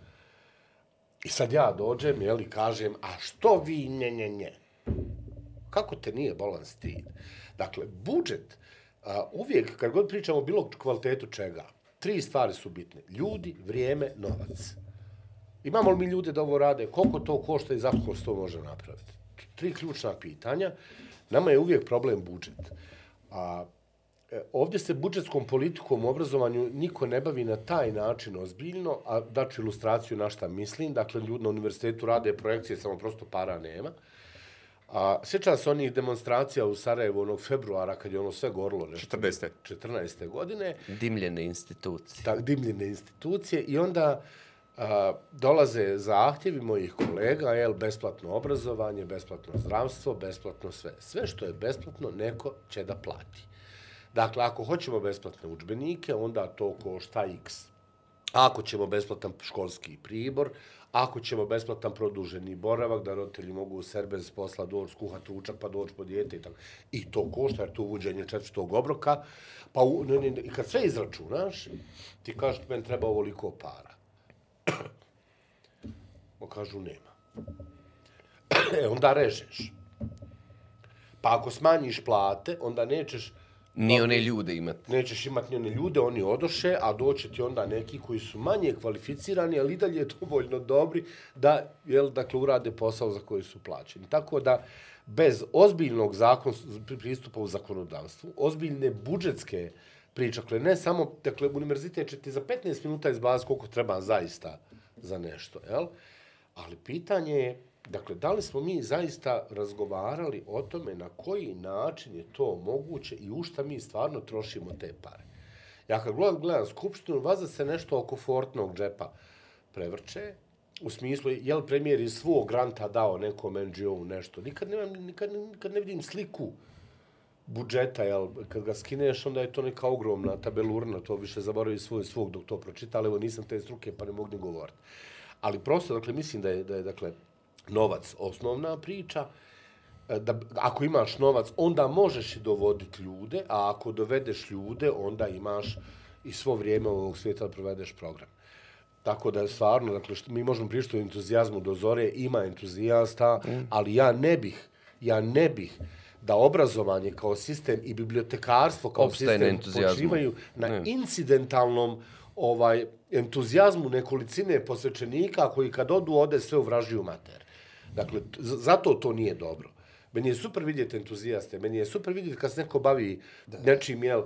I sad ja dođem, jel, i kažem, a što vi, nje, nje, nje? Kako te nije bolan stid? Dakle, budžet, a, uvijek, kad god pričamo o bilo kvalitetu čega, tri stvari su bitne. Ljudi, vrijeme, novac. Imamo li mi ljude da ovo rade? Koliko to košta i zašto se to može napraviti? Tri ključna pitanja. Nama je uvijek problem budžet. A, ovdje se budžetskom politikom u obrazovanju niko ne bavi na taj način ozbiljno, a daću ilustraciju na šta mislim. Dakle, ljudi na univerzitetu rade projekcije, samo prosto para nema. A sjećam se onih demonstracija u Sarajevu onog februara kad je ono sve gorlo nešto. 14. 14. godine, Dimljene institucije. tak, dimljene institucije i onda a, dolaze zahtjevi mojih kolega, jel, besplatno obrazovanje, besplatno zdravstvo, besplatno sve. Sve što je besplatno, neko će da plati. Dakle, ako hoćemo besplatne učbenike, onda to košta x. Ako ćemo besplatan školski pribor, ako ćemo besplatan produženi boravak, da roditelji mogu u ser bez posla doći skuhati ručak pa doći po dijete i tako. I to košta, jer to uvođenje četvrtog obroka. Pa u, ne, ne, i kad sve izračunaš, ti kažeš, meni treba ovoliko para. Ma kažu, nema. e, onda režeš. Pa ako smanjiš plate, onda nećeš Ni one ljude imati. nećeš imati ni one ljude, oni odoše, a doće ti onda neki koji su manje kvalificirani, ali i dalje dovoljno dobri da, jel, dakle, urade posao za koji su plaćeni. Tako da, bez ozbiljnog zakon, pristupa u zakonodavstvu, ozbiljne budžetske priče, dakle, ne samo, dakle, univerzitet će ti za 15 minuta izbaziti koliko treba zaista za nešto, jel? Ali pitanje je, dakle, da li smo mi zaista razgovarali o tome na koji način je to moguće i u šta mi stvarno trošimo te pare. Ja kad gledam, gledam skupštinu, vaza se nešto oko Fortnog džepa prevrče, u smislu, je li premijer iz svog granta dao nekom NGO-u nešto. Nikad, nemam, nikad, nikad ne vidim sliku budžeta, jel, kad ga skineš, onda je to neka ogromna tabelurna, to više zaboravi svoj svog dok to pročita, ali evo nisam te struke pa ne mogu ni govoriti. Ali prosto, dakle, mislim da je, da je dakle, novac osnovna priča, E, da ako imaš novac, onda možeš i dovoditi ljude, a ako dovedeš ljude, onda imaš i svo vrijeme ovog svijeta da provedeš program. Tako da je stvarno, dakle, što, mi možemo pričati o entuzijazmu do zore, ima entuzijasta, mm. ali ja ne bih, ja ne bih da obrazovanje kao sistem i bibliotekarstvo kao Opstaje sistem počivaju na ne. incidentalnom ovaj entuzijazmu nekolicine posvećenika koji kad odu ode sve u vražiju mater. Dakle, zato to nije dobro. Meni je super vidjeti entuzijaste, meni je super vidjeti kad se neko bavi da. nečim, jel,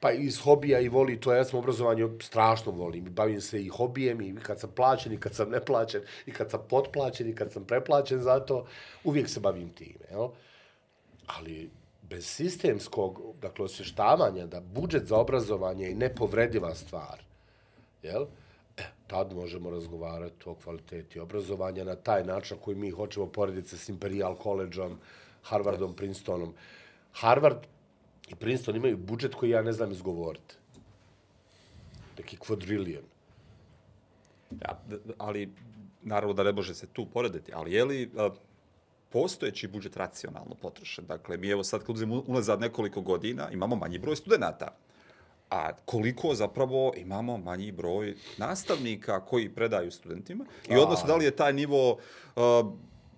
pa iz hobija i voli to, ja sam obrazovanje strašno volim, bavim se i hobijem i kad sam plaćen i kad sam neplaćen i kad sam potplaćen i kad sam preplaćen za to, uvijek se bavim time, jel? Ali bez sistemskog, dakle, osještavanja da budžet za obrazovanje je nepovrediva stvar, jel? Tad možemo razgovarati o kvaliteti obrazovanja na taj način koji mi hoćemo porediti se s Imperial College-om, Harvardom, Princetonom. Harvard i Princeton imaju budžet koji ja ne znam izgovoriti. Neki kvadrilion. Ja, ali, naravno da ne može se tu porediti, ali je li a, postojeći budžet racionalno potrošen? Dakle, mi evo sad kad uzim unazad nekoliko godina, imamo manji broj studenta a koliko zapravo imamo manji broj nastavnika koji predaju studentima i odnosno da li je taj nivo uh,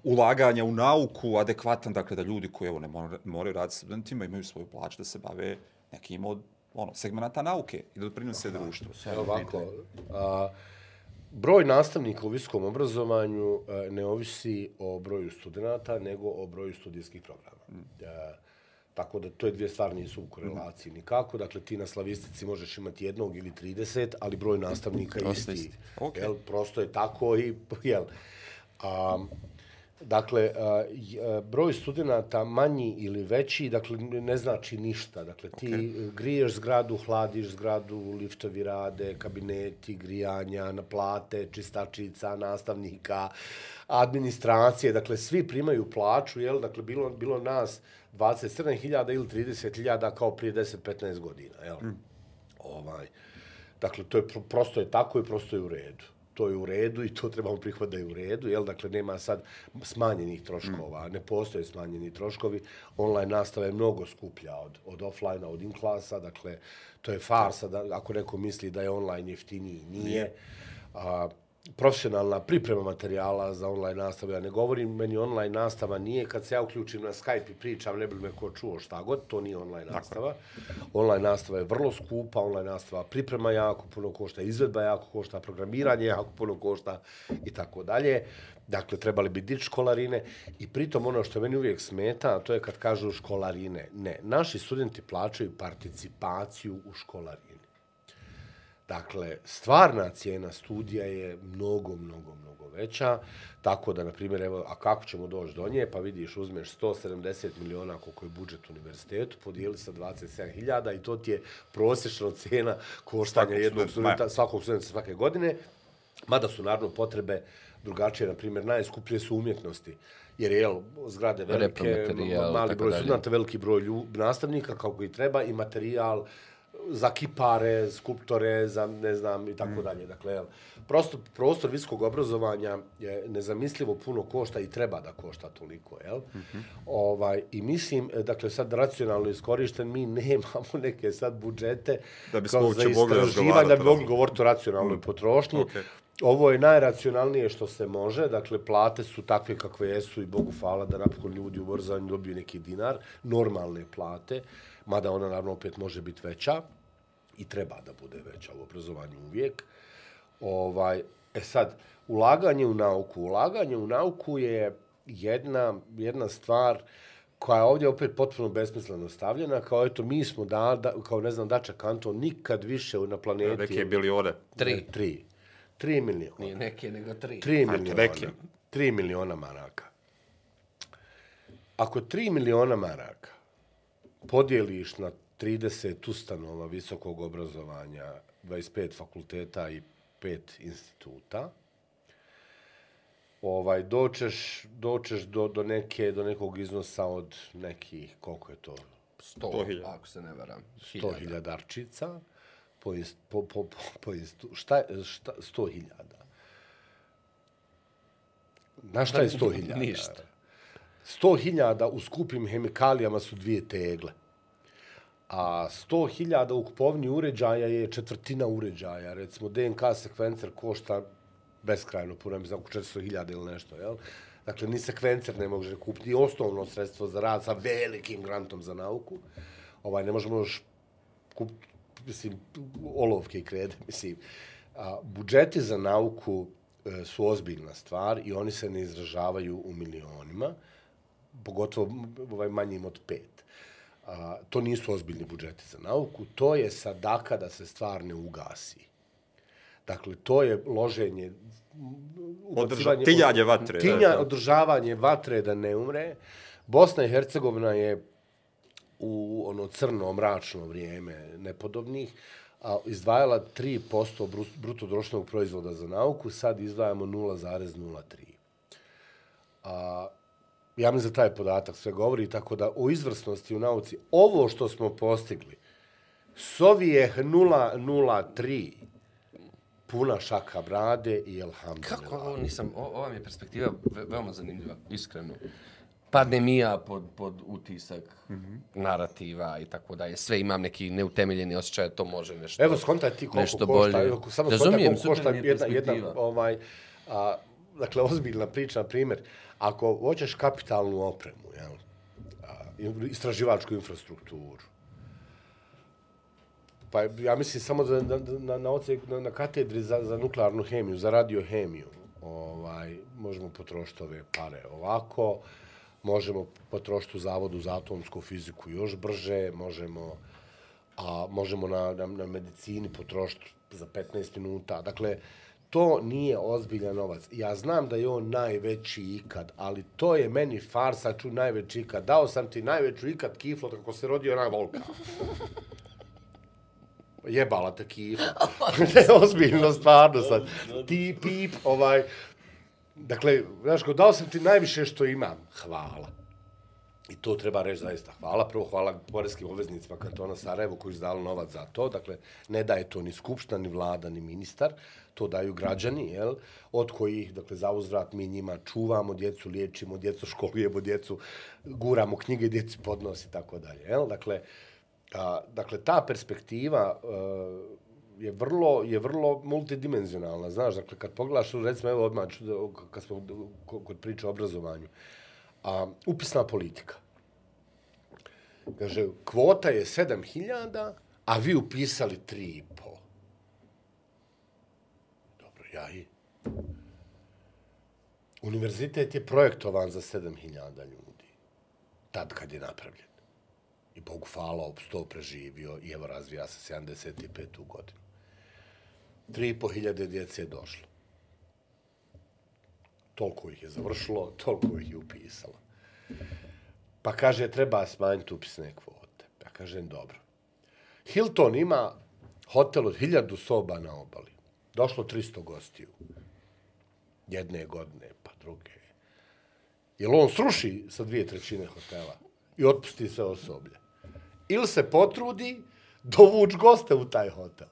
ulaganja u nauku adekvatan, dakle da ljudi koji evo ne moraju raditi studentima imaju svoju plaću da se bave nekim od ono, segmenta nauke i da doprinose društvu. Evo ovako, a, broj nastavnika u visokom obrazovanju a, ne ovisi o broju studenta, nego o broju studijskih programa. Mm. A, Tako da to je dvije stvari nisu u korelaciji nikako. Dakle, ti na slavistici možeš imati jednog ili 30, ali broj nastavnika je isti. isti. Okay. Jel, prosto je tako i, jel, a, Dakle, broj studenta manji ili veći, dakle, ne znači ništa. Dakle, ti okay. griješ zgradu, hladiš zgradu, liftovi rade, kabineti, grijanja, naplate, čistačica, nastavnika, administracije, dakle, svi primaju plaću, jel? Dakle, bilo, bilo nas 27.000 ili 30.000 kao prije 10-15 godina, jel? Mm. Ovaj, dakle, to je, prosto je tako i prosto je u redu to je u redu i to trebamo prihvatiti da je u redu, jel? Dakle, nema sad smanjenih troškova, ne postoje smanjeni troškovi. Online nastava je mnogo skuplja od, od offline-a, od in-klasa, dakle, to je farsa da, ako neko misli da je online jeftiniji, nije. A, profesionalna priprema materijala za online nastavu. Ja ne govorim, meni online nastava nije, kad se ja uključim na Skype i pričam, ne bi me ko čuo šta god, to nije online nastava. Online nastava je vrlo skupa, online nastava priprema jako puno košta, izvedba jako košta, programiranje jako puno košta i tako dalje. Dakle, trebali bi dići školarine i pritom ono što meni uvijek smeta, to je kad kažu školarine. Ne, naši studenti plaćaju participaciju u školarine. Dakle, stvarna cijena studija je mnogo, mnogo, mnogo veća. Tako da, na primjer, evo, a kako ćemo doći do nje? Pa vidiš, uzmeš 170 miliona koliko je budžet univerzitetu, podijeli sa 27.000 i to ti je prosječna cena koštanja svakog jednog studenta, svakog studenta svake godine. Mada su, naravno, potrebe drugačije. Na primjer, najskuplje su umjetnosti. Jer je, jel, zgrade velike, mali broj studenta, veliki broj ljub, nastavnika, kako i treba, i materijal, za kipare, skulptore, za ne znam i tako mm. dalje. Dakle, prosto prostor visokog obrazovanja je nezamislivo puno košta i treba da košta toliko, jel? Mm -hmm. Ovaj i mislim dakle sad racionalno iskorišten mi nemamo neke sad budžete da bi smo za istraživanje da bi mogli govoriti o racionalnoj mm. potrošnji. Okay. Ovo je najracionalnije što se može, dakle plate su takve kakve jesu i Bogu hvala da napokon ljudi u obrazovanju dobiju neki dinar, normalne plate mada ona naravno opet može biti veća i treba da bude veća u obrazovanju uvijek. Ovaj, e sad, ulaganje u nauku. Ulaganje u nauku je jedna, jedna stvar koja je ovdje opet potpuno besmisleno stavljena, kao eto, mi smo, da, da, kao ne znam, Dača Kanto, nikad više na planeti... Neke je bili ode. Tri. Tri. Tri miliona. Nije neke, nego tri. Tri miliona. Neke. Tri miliona maraka. Ako tri miliona maraka podijeliš na 30 ustanova visokog obrazovanja, 25 fakulteta i 5 instituta, ovaj dočeš dočeš do do neke do nekog iznosa od nekih koliko je to? 100 ako se ne varam. 100.000 arčica po po po po, po šta šta 100.000 Znaš šta je 100.000? Ništa. 100.000 u skupim hemikalijama su dvije tegle. A 100.000 u kupovni uređaja je četvrtina uređaja. Recimo, DNK sekvencer košta beskrajno puno, mislim, oko 400.000 ili nešto, jel? Dakle, ni sekvencer ne može kupiti, ni osnovno sredstvo za rad sa velikim grantom za nauku. Ovaj, ne možemo još kupiti, mislim, olovke i krede, mislim. A, budžeti za nauku e, su ozbiljna stvar i oni se ne izražavaju u milionima, pogotovo ovaj manjim od pet. A, to nisu ozbiljni budžeti za nauku, to je sadaka da se stvar ne ugasi. Dakle, to je loženje ubacivanje- tiljanje vatre, da, Tilja, da. održavanje vatre da ne umre. Bosna i Hercegovina je u ono crno, mračno vrijeme nepodobnih, a izdvajala 3% bru- bruto društvenog proizvoda za nauku, sad izdvajamo 0,03. A, ja mislim da taj podatak sve govori, tako da o izvrsnosti u nauci, ovo što smo postigli, Sovijeh 003, puna šaka brade i elhamdulillah. Kako ovo nisam, o- ova mi je perspektiva ve- veoma zanimljiva, iskreno. Padnem i ja pod, pod utisak narativa i tako dalje. Sve imam neki neutemeljeni osjećaj, da to može nešto. Evo, skontaj ti koliko nešto košta. bolje. Evo, samo skontaj koliko košta je jedna, jedna, ovaj, a, dakle, ozbiljna priča, primjer, ako hoćeš kapitalnu opremu, jel, a, i- istraživačku infrastrukturu, pa ja mislim samo za, na, na, na, ocek, na, na katedri za, za nuklearnu hemiju, za radiohemiju, ovaj, možemo potrošiti ove pare ovako, možemo potrošiti u zavodu za atomsku fiziku još brže, možemo a možemo na, na, na medicini potrošiti za 15 minuta. Dakle, to nije ozbiljan novac. Ja znam da je on najveći ikad, ali to je meni farsa, ču najveći ikad. Dao sam ti najveću ikad kiflo kako se rodio onaj volka. Jebala te kifla. ne, ozbiljno, stvarno sad. Ti, pip, ovaj... Dakle, znaš, ko, dao sam ti najviše što imam. Hvala. I to treba reći zaista hvala. Prvo hvala porezkim obveznicima kantona Sarajevo koji su dali novac za to. Dakle, ne daje to ni skupština, ni vlada, ni ministar. To daju građani, jel? Od kojih, dakle, za uzvrat mi njima čuvamo djecu, liječimo djecu, školujemo djecu, guramo knjige, djeci podnosi, i tako dalje, jel? Dakle, a, dakle, ta perspektiva a, je vrlo, je vrlo multidimenzionalna, znaš, dakle, kad pogledaš, recimo, evo odmah, kad smo kod kod priče o obrazovanju, a, upisna politika. Kaže, kvota je 7000, a vi upisali 3,5. Dobro, ja i... Univerzitet je projektovan za 7000 ljudi. Tad kad je napravljen. I Bogu hvala, opsto preživio i evo razvija se 75. godinu. 3.500 djece je došlo. Toliko ih je završilo, toliko ih je upisalo. Pa kaže, treba smanjiti upisne kvote. Ja kažem, dobro. Hilton ima hotel od 1000 soba na obali. Došlo 300 gostiju. Jedne godine, druge. Jel on sruši sa dvije trećine hotela i otpusti sve osoblje? Ili se potrudi dovuč goste u taj hotel?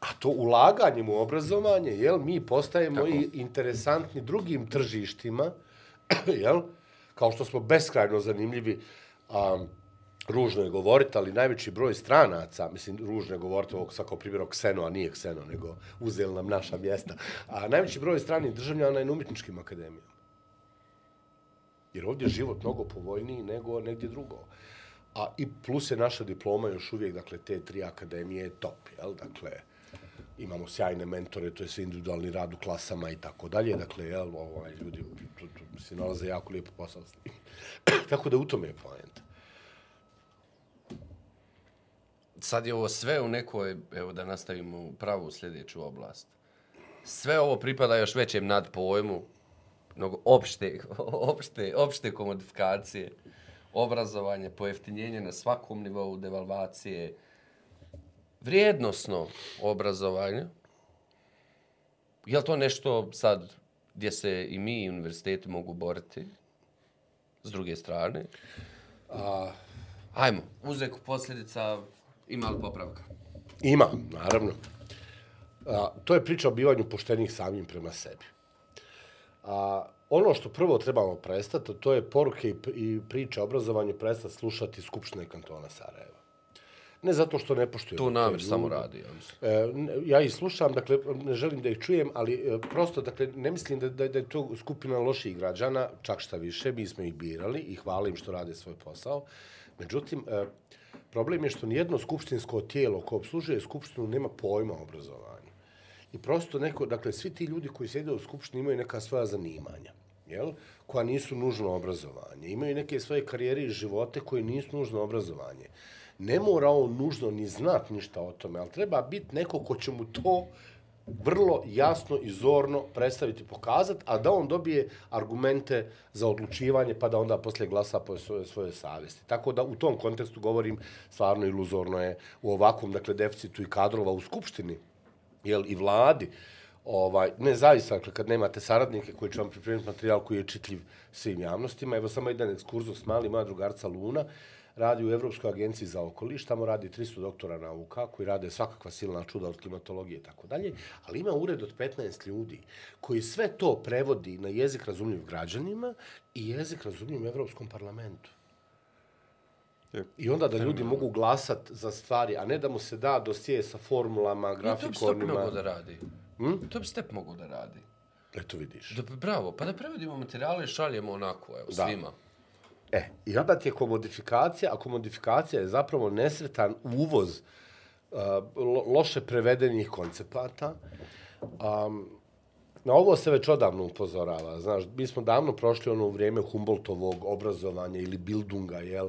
A to ulaganjem u obrazovanje, jel, mi postajemo Tako. i interesantni drugim tržištima, jel, kao što smo beskrajno zanimljivi, a, ružno je govoriti, ali najveći broj stranaca, mislim, ružno je govoriti ovog svako primjera Kseno, a nije Kseno, nego uzeli nam naša mjesta, a najveći broj stranih državljana je na umjetničkim akademijama. Jer ovdje je život mnogo povoljniji nego negdje drugo. A i plus je naša diploma još uvijek, dakle, te tri akademije je top, jel? Dakle, imamo sjajne mentore, to je sve individualni rad u klasama i tako dalje, dakle, jel, ovaj, ljudi tu, tu, se nalaze jako lijepo posao s njim. tako da u tome je poenta. Sad je ovo sve u nekoj, evo da nastavimo pravu sljedeću oblast. Sve ovo pripada još većem nadpojmu, mnogo opšte, opšte, opšte komodifikacije, obrazovanje, pojeftinjenje na svakom nivou, devalvacije, vrijednosno obrazovanje. Je li to nešto sad gdje se i mi i univerziteti mogu boriti s druge strane? A, Ajmo, uzek posljedica ima li popravka? Ima, naravno. A, to je priča o bivanju poštenih samim prema sebi. A, ono što prvo trebamo prestati, to je poruke i, i priče o obrazovanju prestati slušati Skupštine kantona Sarajeva. Ne zato što ne poštuju. Tu namjer samo radi, ja mislim. E, ja ih slušam, dakle, ne želim da ih čujem, ali e, prosto, dakle, ne mislim da, da, da je to skupina loših građana, čak šta više, mi smo ih birali i hvala im što rade svoj posao. Međutim, e, problem je što nijedno skupštinsko tijelo koje obslužuje skupštinu nema pojma o obrazovanju. I prosto neko, dakle, svi ti ljudi koji sjede u skupštini imaju neka svoja zanimanja, jel? koja nisu nužno obrazovanje. Imaju neke svoje karijere i živote koje nisu nužno obrazovanje. Ne mora on nužno ni znat ništa o tome, ali treba biti neko ko će mu to vrlo jasno i zorno predstaviti, pokazati, a da on dobije argumente za odlučivanje, pa da onda posle glasa po svoje, svoje savjesti. Tako da u tom kontekstu govorim, stvarno iluzorno je u ovakvom, dakle, deficitu i kadrova u Skupštini, jel, i vladi, ovaj, ne zaista, dakle, kad nemate saradnike koji će vam pripremiti materijal koji je čitljiv svim javnostima. Evo samo jedan ekskurzus mali, moja drugarca Luna, radi u Evropskoj agenciji za okoliš, tamo radi 300 doktora nauka koji rade svakakva silna čuda od klimatologije i tako dalje, ali ima ured od 15 ljudi koji sve to prevodi na jezik razumljiv građanima i jezik razumljiv Evropskom parlamentu. I onda da ljudi mogu glasat za stvari, a ne da mu se da dosije sa formulama, I to bi grafikonima. mogao da radi. Hm? To bi Step mogao da radi. Eto vidiš. Da, bravo, pa da prevodimo materijale i šaljemo onako, evo, Da. svima. E, i onda ti je komodifikacija, a komodifikacija je zapravo nesretan uvoz uh, lo, loše prevedenih koncepata. Um, na ovo se već odavno upozorava. Znaš, mi smo davno prošli ono vrijeme Humboldtovog obrazovanja ili Bildunga, jel?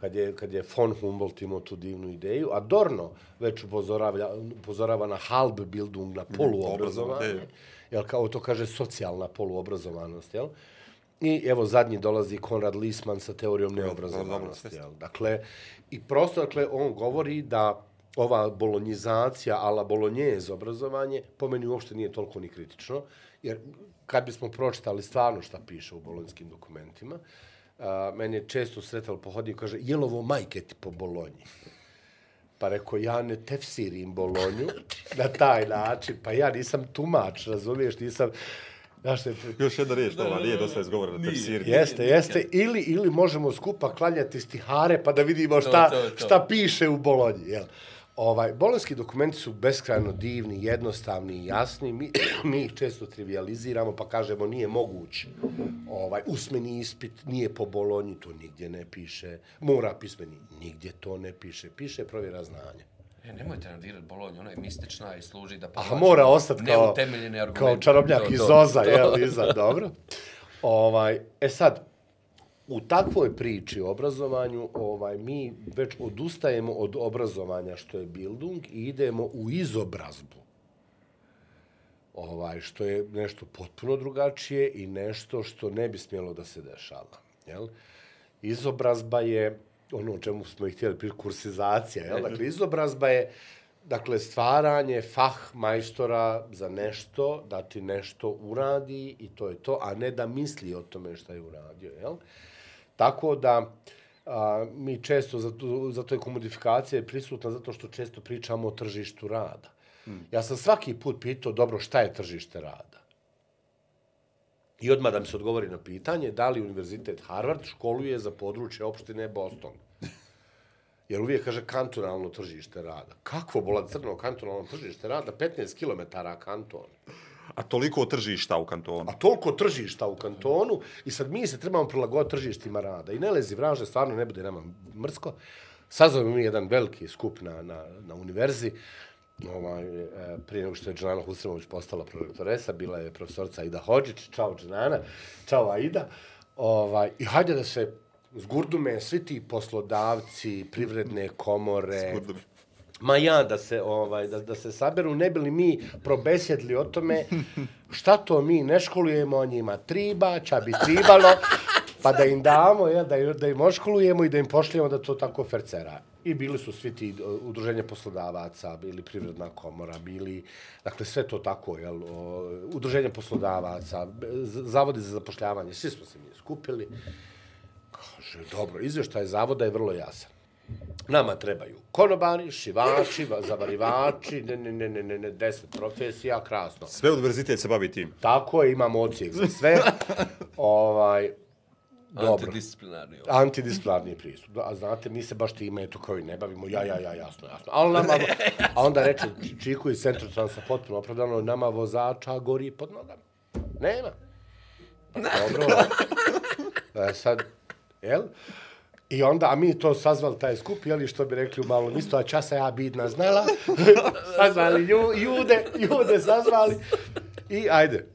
Kad je, kad je von Humboldt imao tu divnu ideju, a Dorno već upozorava, upozorava na halb Bildung, na poluobrazovanje, obrazovanje. jel, kao to kaže socijalna poluobrazovanost, jel? I evo zadnji dolazi Konrad Lisman sa teorijom neobrazovanosti. Jel? Dakle, i prosto dakle, on govori da ova bolonjizacija, ala bolonjez obrazovanje, po meni uopšte nije toliko ni kritično, jer kad bismo pročitali stvarno šta piše u bolonjskim dokumentima, a, meni je često sretalo po hodniku, kaže, jel ovo majke ti po bolonji? Pa rekao, ja ne tefsirim Bolonju na taj način, pa ja nisam tumač, razumiješ, nisam... Znaš, te, Još jedna riječ, ova nije dosta izgovorena, Nije. tefsir. Jeste, jeste. Ili, ili možemo skupa klanjati stihare pa da vidimo šta, to, to. šta piše u Bolonji. Jel? Ovaj, bolonski dokumenti su beskrajno divni, jednostavni i jasni. Mi, mi ih često trivializiramo pa kažemo nije moguć. Ovaj, usmeni ispit nije po Bolonji, to nigdje ne piše. Mora pismeni, nigdje to ne piše. Piše provjera znanja. E, nemojte nam dirat Bolonju, ona je mistična i služi da A povlači mora ostati kao, kao čarobnjak To, iz to, Zoza, to. jel, iza, dobro. Ovaj, e sad, u takvoj priči o obrazovanju, ovaj, mi već odustajemo od obrazovanja što je bildung i idemo u izobrazbu. Ovaj, što je nešto potpuno drugačije i nešto što ne bi smjelo da se dešava. Jel? Izobrazba je ono o čemu smo i htjeli kursizacija. Jel? Dakle, izobrazba je dakle, stvaranje fah majstora za nešto, da ti nešto uradi i to je to, a ne da misli o tome šta je uradio. Jel? Tako da, a, mi često, zato, zato je komodifikacija prisutna, zato što često pričamo o tržištu rada. Ja sam svaki put pitao, dobro, šta je tržište rada? I odmah da mi se odgovori na pitanje, da li Univerzitet Harvard školuje za područje opštine Boston? Jer uvijek kaže kantonalno tržište rada. Kakvo bola crno kantonalno tržište rada? 15 km kanton. A toliko tržišta u kantonu. A toliko tržišta u kantonu i sad mi se trebamo prilagoditi tržištima rada. I ne lezi vraže, stvarno ne bude nama mrsko. Sazovemo mi jedan veliki skup na, na, na univerzi. Ovaj, e, prije nego što je Džanana Husremović postala prorektoresa, bila je profesorca Aida Hođić. Čao Džanana, čao Aida. Ovaj, I hajde da se zgurdume svi ti poslodavci, privredne komore, Zgurdume. Ma ja da se ovaj da, da se saberu ne bili mi probesjedli o tome šta to mi ne školujemo o njima triba, ča bi tribalo pa da im damo ja, da, im- da im oškolujemo i da im pošljemo da to tako fercera. I bili su svi ti e, udruženje poslodavaca, bili privredna komora, bili, dakle sve to tako, jel, o, udruženje poslodavaca, zavodi za zapošljavanje, svi smo se mi skupili. Kaže, dobro, izveštaj zavoda je vrlo jasan. Nama trebaju konobari, šivači, va- zavarivači, ne, ne, ne, ne, ne, ne, deset profesija, krasno. Sve univerzitet se bavi tim. Tako je, imamo ocijek za sve. ovaj, dobro. Antidisciplinarni. ovo. Antidisciplinarni pristup. A znate, mi se baš time, eto, kao i ne bavimo, ja, ja, ja, jasno, jasno. Ali nama, a onda reče Čiku iz centra transa potpuno opravdano, nama vozača gori pod nogama. Nema. Dobro. E, sad, jel? I onda, a mi to sazvali taj skup, jeli, što bi rekli u malom isto, a časa ja bidna znala. sazvali lju, jude, jude sazvali. I ajde.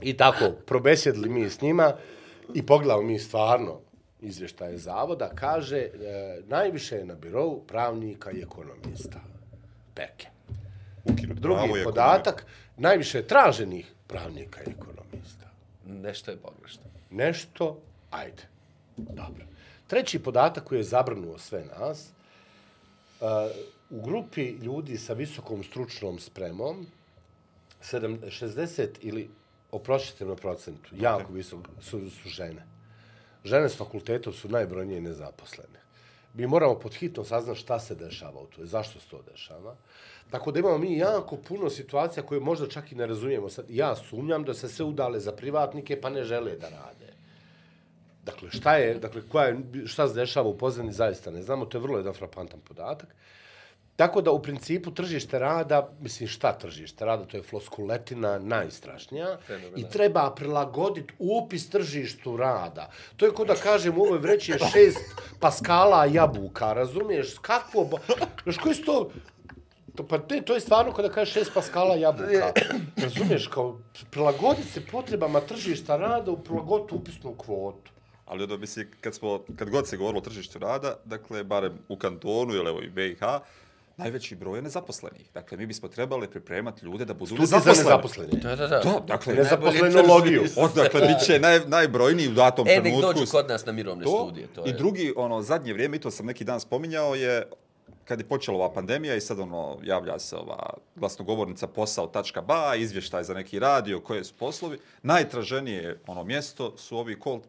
I tako, probesjedili mi s njima i pogledamo mi stvarno izvještaje zavoda, kaže, e, najviše je na birovu pravnika i ekonomista. Peke. Ukinut Drugi podatak, najviše je traženih pravnika i ekonomista. Nešto je pogrešno. Nešto, ajde. Dobro. Treći podatak koji je zabrnuo sve nas, uh, u grupi ljudi sa visokom stručnom spremom, sedam- 60 ili, oprošite na procentu, jako visok su, su žene. Žene s fakultetom su najbrojnije nezaposlene. Mi moramo pod hitno saznati šta se dešava u toj, zašto se to dešava. Tako da imamo mi jako puno situacija koje možda čak i ne razumijemo. Sad, ja sumnjam da se sve udale za privatnike pa ne žele da rade. Dakle, šta je, dakle, koja je, šta se dešava u pozadini, zaista ne znamo, to je vrlo jedan frapantan podatak. Tako da, u principu, tržište rada, mislim, šta tržište rada, to je floskuletina najstrašnija i treba prilagoditi upis tržištu rada. To je kao da kažem, u ovoj vreći je šest paskala jabuka, razumiješ? Kakvo, ba- znaš, koji su to, To, pa te, to je stvarno kada kažeš šest paskala jabuka. Razumiješ, kao prilagoditi se potrebama tržišta rada u prilagoditi upisnu kvotu. Ali onda misli, kad, smo, kad god se govorilo o tržištu rada, dakle, barem u kantonu ili evo i BiH, najveći broj je nezaposlenih. Dakle, mi bismo trebali pripremati ljude da budu Studij za nezaposleni. Da, da, da. Da, dakle, Nezaposlenologiju. od, dakle, bit će naj, najbrojniji u datom E, nek trenutku. dođu kod nas na mirovne to, studije. To I je. drugi, ono, zadnje vrijeme, i to sam neki dan spominjao, je kad je počela ova pandemija i sad ono, javlja se ova glasnogovornica posao.ba, izvještaj za neki radio, koje su poslovi, najtraženije ono mjesto su ovi call,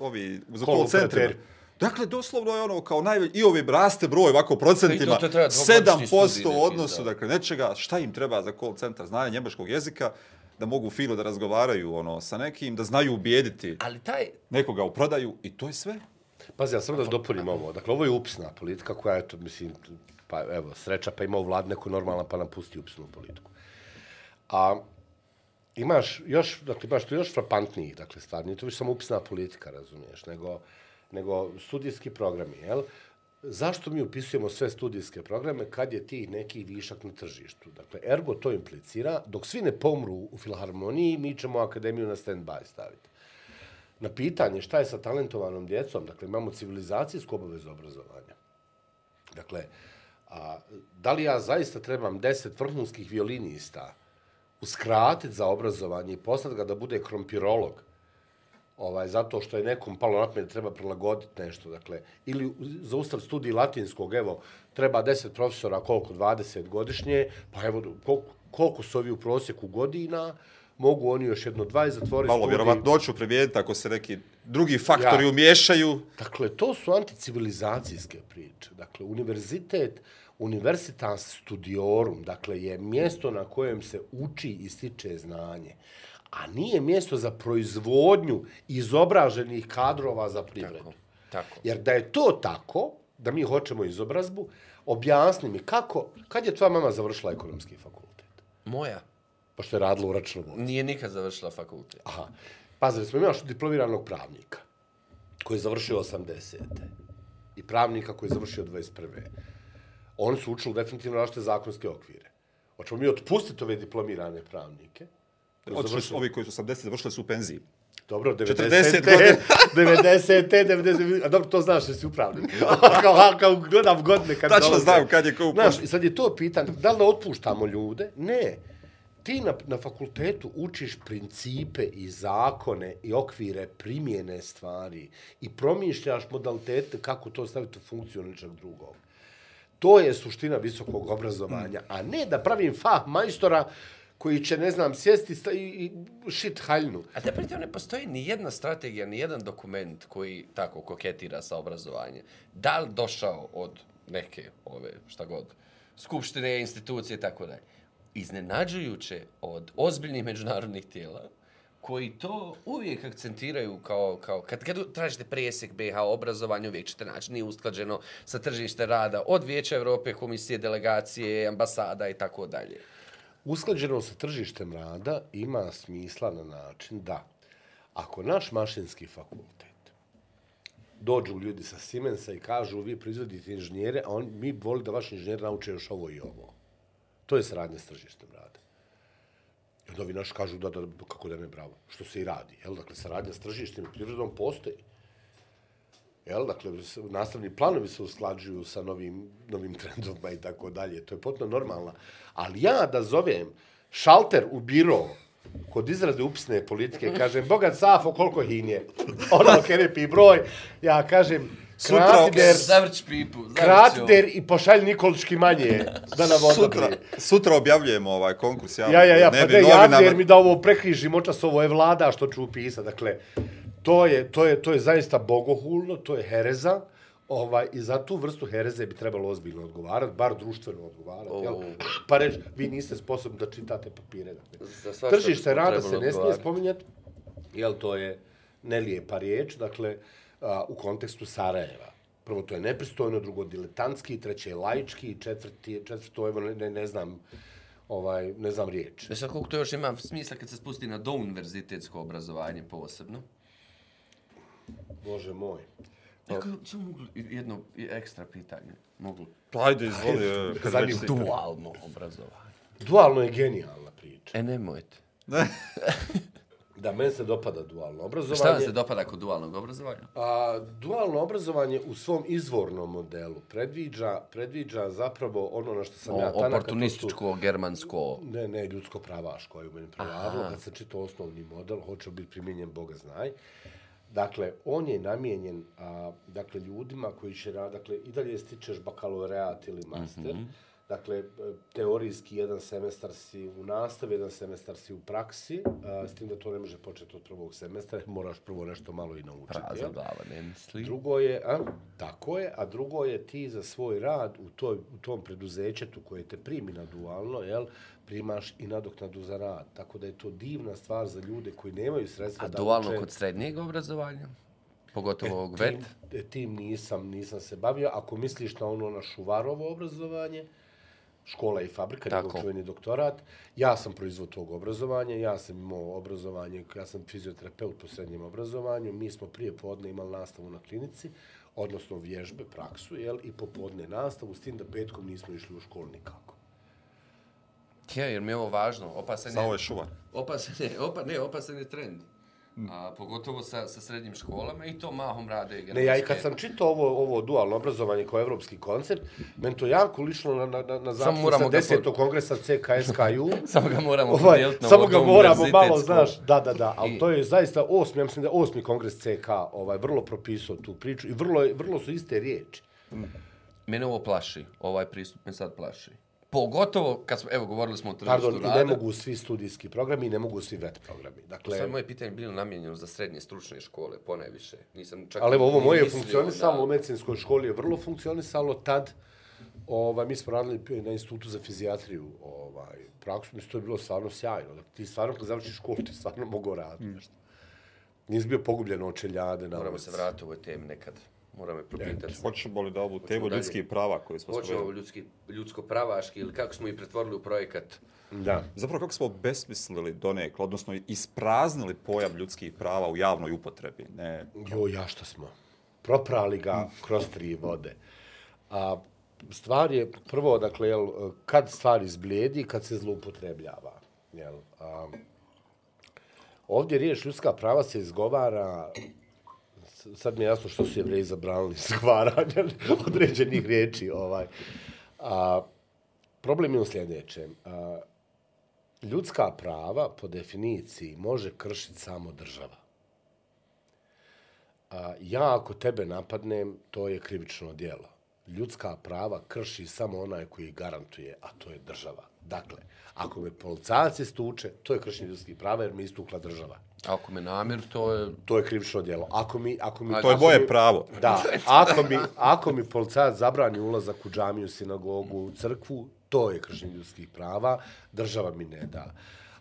ovi za Call call operateri. Dakle, doslovno je ono kao najveći, i ovi raste broj ovako procentima, I to- to treba dvogodišnji 7% studij u odnosu, da. dakle, nečega, šta im treba za call centar, znanje njemačkog jezika, da mogu fino da razgovaraju ono sa nekim, da znaju ubijediti Ali taj, nekoga u prodaju i to je sve. Pazi, ja samo da dopunim ovo. Dakle, ovo je upisna politika koja, eto, mislim, pa evo, sreća pa ima u vlad neku normalna pa nam pusti upisnu politiku. A imaš još, dakle, imaš tu još frapantniji, dakle, stvar. nije to više samo upisna politika, razumiješ, nego, nego studijski programi, jel? Zašto mi upisujemo sve studijske programe kad je tih neki višak na tržištu? Dakle, ergo to implicira, dok svi ne pomru u filharmoniji, mi ćemo akademiju na stand-by staviti na pitanje šta je sa talentovanom djecom, dakle imamo civilizacijsku obavezu obrazovanja. Dakle, a, da li ja zaista trebam deset vrhunskih violinista uskratiti za obrazovanje i poslati ga da bude krompirolog, ovaj, zato što je nekom palo na pamet da treba prilagoditi nešto, dakle, ili za ustav studij latinskog, evo, treba 10 profesora, koliko, 20 godišnje, pa evo, koliko, koliko su ovi u prosjeku godina, mogu oni još jedno 20 zatvoriti Malo studij. vjerovatnoću primijeniti ako se neki drugi faktori Ja. umiješaju. Dakle, to su anticivilizacijske priče. Dakle, univerzitet, universitas studiorum, dakle, je mjesto na kojem se uči i stiče znanje, a nije mjesto za proizvodnju izobraženih kadrova za privredu. tako. Jer da je to tako, da mi hoćemo izobrazbu, objasni mi kako, kad je tvoja mama završila ekonomski fakultet? Moja Pošto je radila u računovodstvu. nije nikad završila fakultet. Aha. Pazili smo, imaš diplomiranog pravnika koji je završio 80. i pravnika koji je završio 21. Oni su učili definitivno različite zakonske okvire. Hoćemo mi otpustiti ove diplomirane pravnike? Otišli završili- ovi koji su 80 završili su u penziji. Dobro, 40 90. godina. 90. 90. A dobro, to znaš da si upravnik. kao, kao gledam godine kad Tačno dolaze. znam kad je ko Znaš, upošten. i sad je to pitanje, da li da otpuštamo ljude? Ne. Ti na, na fakultetu učiš principe i zakone i okvire primjene stvari i promišljaš modalitete kako to staviti u funkciju nečeg drugog. To je suština visokog obrazovanja, a ne da pravim fah majstora koji će, ne znam, sjesti i, i šit haljnu. A da pritom ne postoji ni jedna strategija, ni jedan dokument koji tako koketira sa obrazovanjem. Da li došao od neke, ove, šta god, skupštine, institucije i tako dalje. Iznenađujuće od ozbiljnih međunarodnih tijela, koji to uvijek akcentiraju kao, kao kad, kad tražite presjek BH obrazovanja, uvijek ćete naći nije usklađeno sa tržište rada od Vijeća Evrope, komisije, delegacije, ambasada i tako dalje. Usklađeno sa tržištem rada ima smisla na način da ako naš mašinski fakultet dođu ljudi sa Siemensa i kažu vi proizvodite inženjere, a on, mi voli da vaš inženjer nauče još ovo i ovo. To je sradnja s tržištem rada. I onda ovi naši kažu da, da, kako da ne, bravo. Što se i radi. Jel? Dakle, saradnja s tržištem i privredom postoji. Jel? Dakle, nastavni planovi se usklađuju sa novim, novim trendovima i tako dalje. To je potpuno normalno. Ali ja da zovem šalter u biro kod izrade upisne politike, kažem, bogat Safo, koliko hinje? Ono, kerepi broj. Ja kažem, Sutra- kratider, Zavrć pipu. zavrć kratider i pošalj Nikolički manje da nam Sutra, odobri. sutra objavljujemo ovaj konkurs. Ja, Ja, ja, ja, ne pa novinama- ja, jer mi da ovo prekrižim očas, ovo je vlada što ću upisati. Dakle, to je, to je, to je zaista bogohulno, to je hereza. Ovaj, I za tu vrstu hereze bi trebalo ozbiljno odgovarati, bar društveno odgovarati. Jel? O. Pa reći, vi niste sposobni da čitate papire. Dakle. Tržište rada se ne smije spominjati, jel to je nelijepa riječ, dakle, a, u kontekstu Sarajeva. Prvo, to je nepristojno, drugo, diletantski, treće je laički, četvrti, četvrto, evo, ne, ne, ne znam, ovaj, ne znam riječ. Ne sad koliko to još ima smisla kad se spusti na douniverzitetsko obrazovanje posebno. Bože moj. Kako samo mogu jedno ekstra pitanje? Mogu. Pa Ajde, izvoli. e, već si- Dualno obrazovanje. Dualno je genijalna priča. E, nemojte. Da, meni se dopada dualno obrazovanje. Šta vam se dopada kod dualnog obrazovanja? A, dualno obrazovanje u svom izvornom modelu predviđa, predviđa zapravo ono na što sam ja O, tanak, a to su- oportunističko, germansko... Ne, ne, ljudsko pravaško je u meni prevladalo. Kad se čita osnovni model, hoće biti primjenjen, Boga znaj. Dakle, on je namijenjen a, dakle, ljudima koji će raditi, dakle, i dalje stičeš bakaloreat ili master. Mm -hmm. Dakle, e, teorijski jedan semestar si u nastavi, jedan semestar si u praksi, a, s tim da to ne može početi od prvog semestra, moraš prvo nešto malo i naučiti. Prazna jel? glava, ne misli. Drugo je, a, tako je, a drugo je ti za svoj rad u, toj, u tom preduzećetu koje te primi na dualno, jel, primaš i nadoknadu za rad. Tako da je to divna stvar za ljude koji nemaju sredstva A da dualno uče. kod srednjeg obrazovanja? Pogotovo ovog tim, vet? e, tim nisam, nisam se bavio. Ako misliš na ono na šuvarovo obrazovanje, škola i fabrika, Tako. njegov čuveni doktorat, ja sam proizvod tog obrazovanja, ja sam imao obrazovanje, ja sam fizioterapeut po srednjem obrazovanju, mi smo prije podne imali nastavu na klinici, odnosno vježbe, praksu, jel, i popodne nastavu, s tim da petkom nismo išli u školu nikako. Ja, jer mi je ovo važno. Opasan Za ovo je, je šuvar. opasan je, opa, ne, opasan je trend. A, pogotovo sa, sa srednjim školama i to mahom rade Ne, ja i kad sam čitao ovo, ovo dualno obrazovanje kao evropski koncept, meni to jako lišlo na, na, na, na zapis moramo ga 10. po- kongresa CKSKU. Samo ga moramo ovaj, podijeliti na samo ga moramo malo, znaš, da, da, da, ali I- to je zaista osmi, ja mislim da je osmi kongres CK, ovaj, vrlo propisao tu priču i vrlo, vrlo su iste riječi. Mene ovo plaši, ovaj pristup me sad plaši. Pogotovo kad smo, evo, govorili smo o tržištu Pardon, rada. ne mogu svi studijski programi, i ne mogu svi vet programi. Dakle, Sad moje pitanje bilo namijenjeno za srednje stručne škole, ponajviše. Nisam čak ali evo, ovo moje je funkcionisalo, da- u medicinskoj školi je vrlo funkcionisalo tad. Ovaj, mi smo radili na institutu za fizijatriju ovaj, praksu, mislim, to je bilo stvarno sjajno. Dakle, ti stvarno, kad završiš školu, ti stvarno mogu raditi nešto. Nisi bio pogubljen od čeljade na Moramo ulici. se vratiti u ovoj temi nekad. Moramo je propitati. Hoćemo li da ovu temu ljudskih prava koju smo Hoćemo spomenuli? ljudski, ljudsko pravaški ili kako smo ih pretvorili u projekat. Da. Zapravo kako smo besmislili donekle, odnosno ispraznili pojam ljudskih prava u javnoj upotrebi. Ne, Jo, ja šta smo. Proprali ga kroz tri vode. A stvar je, prvo, dakle, jel, kad stvar izblijedi, kad se zloupotrebljava. Jel, a, ovdje riječ ljudska prava se izgovara sad mi je jasno što su jevreji zabranili izgovaranje određenih riječi. Ovaj. A, problem je u sljedećem. A, ljudska prava, po definiciji, može kršiti samo država. A, ja ako tebe napadnem, to je krivično djelo. ljudska prava krši samo onaj koji garantuje, a to je država. Dakle, ako me policajac istuče, to je kršenje ljudskih prava jer me istukla država. Ako me namjer, to je... To je krivično djelo. Ako mi, ako mi, A, To je moje mi- pravo. Da, ako mi, ako mi policajac zabrani ulazak u džamiju, sinagogu, u crkvu, to je kršenje ljudskih prava, država mi ne da.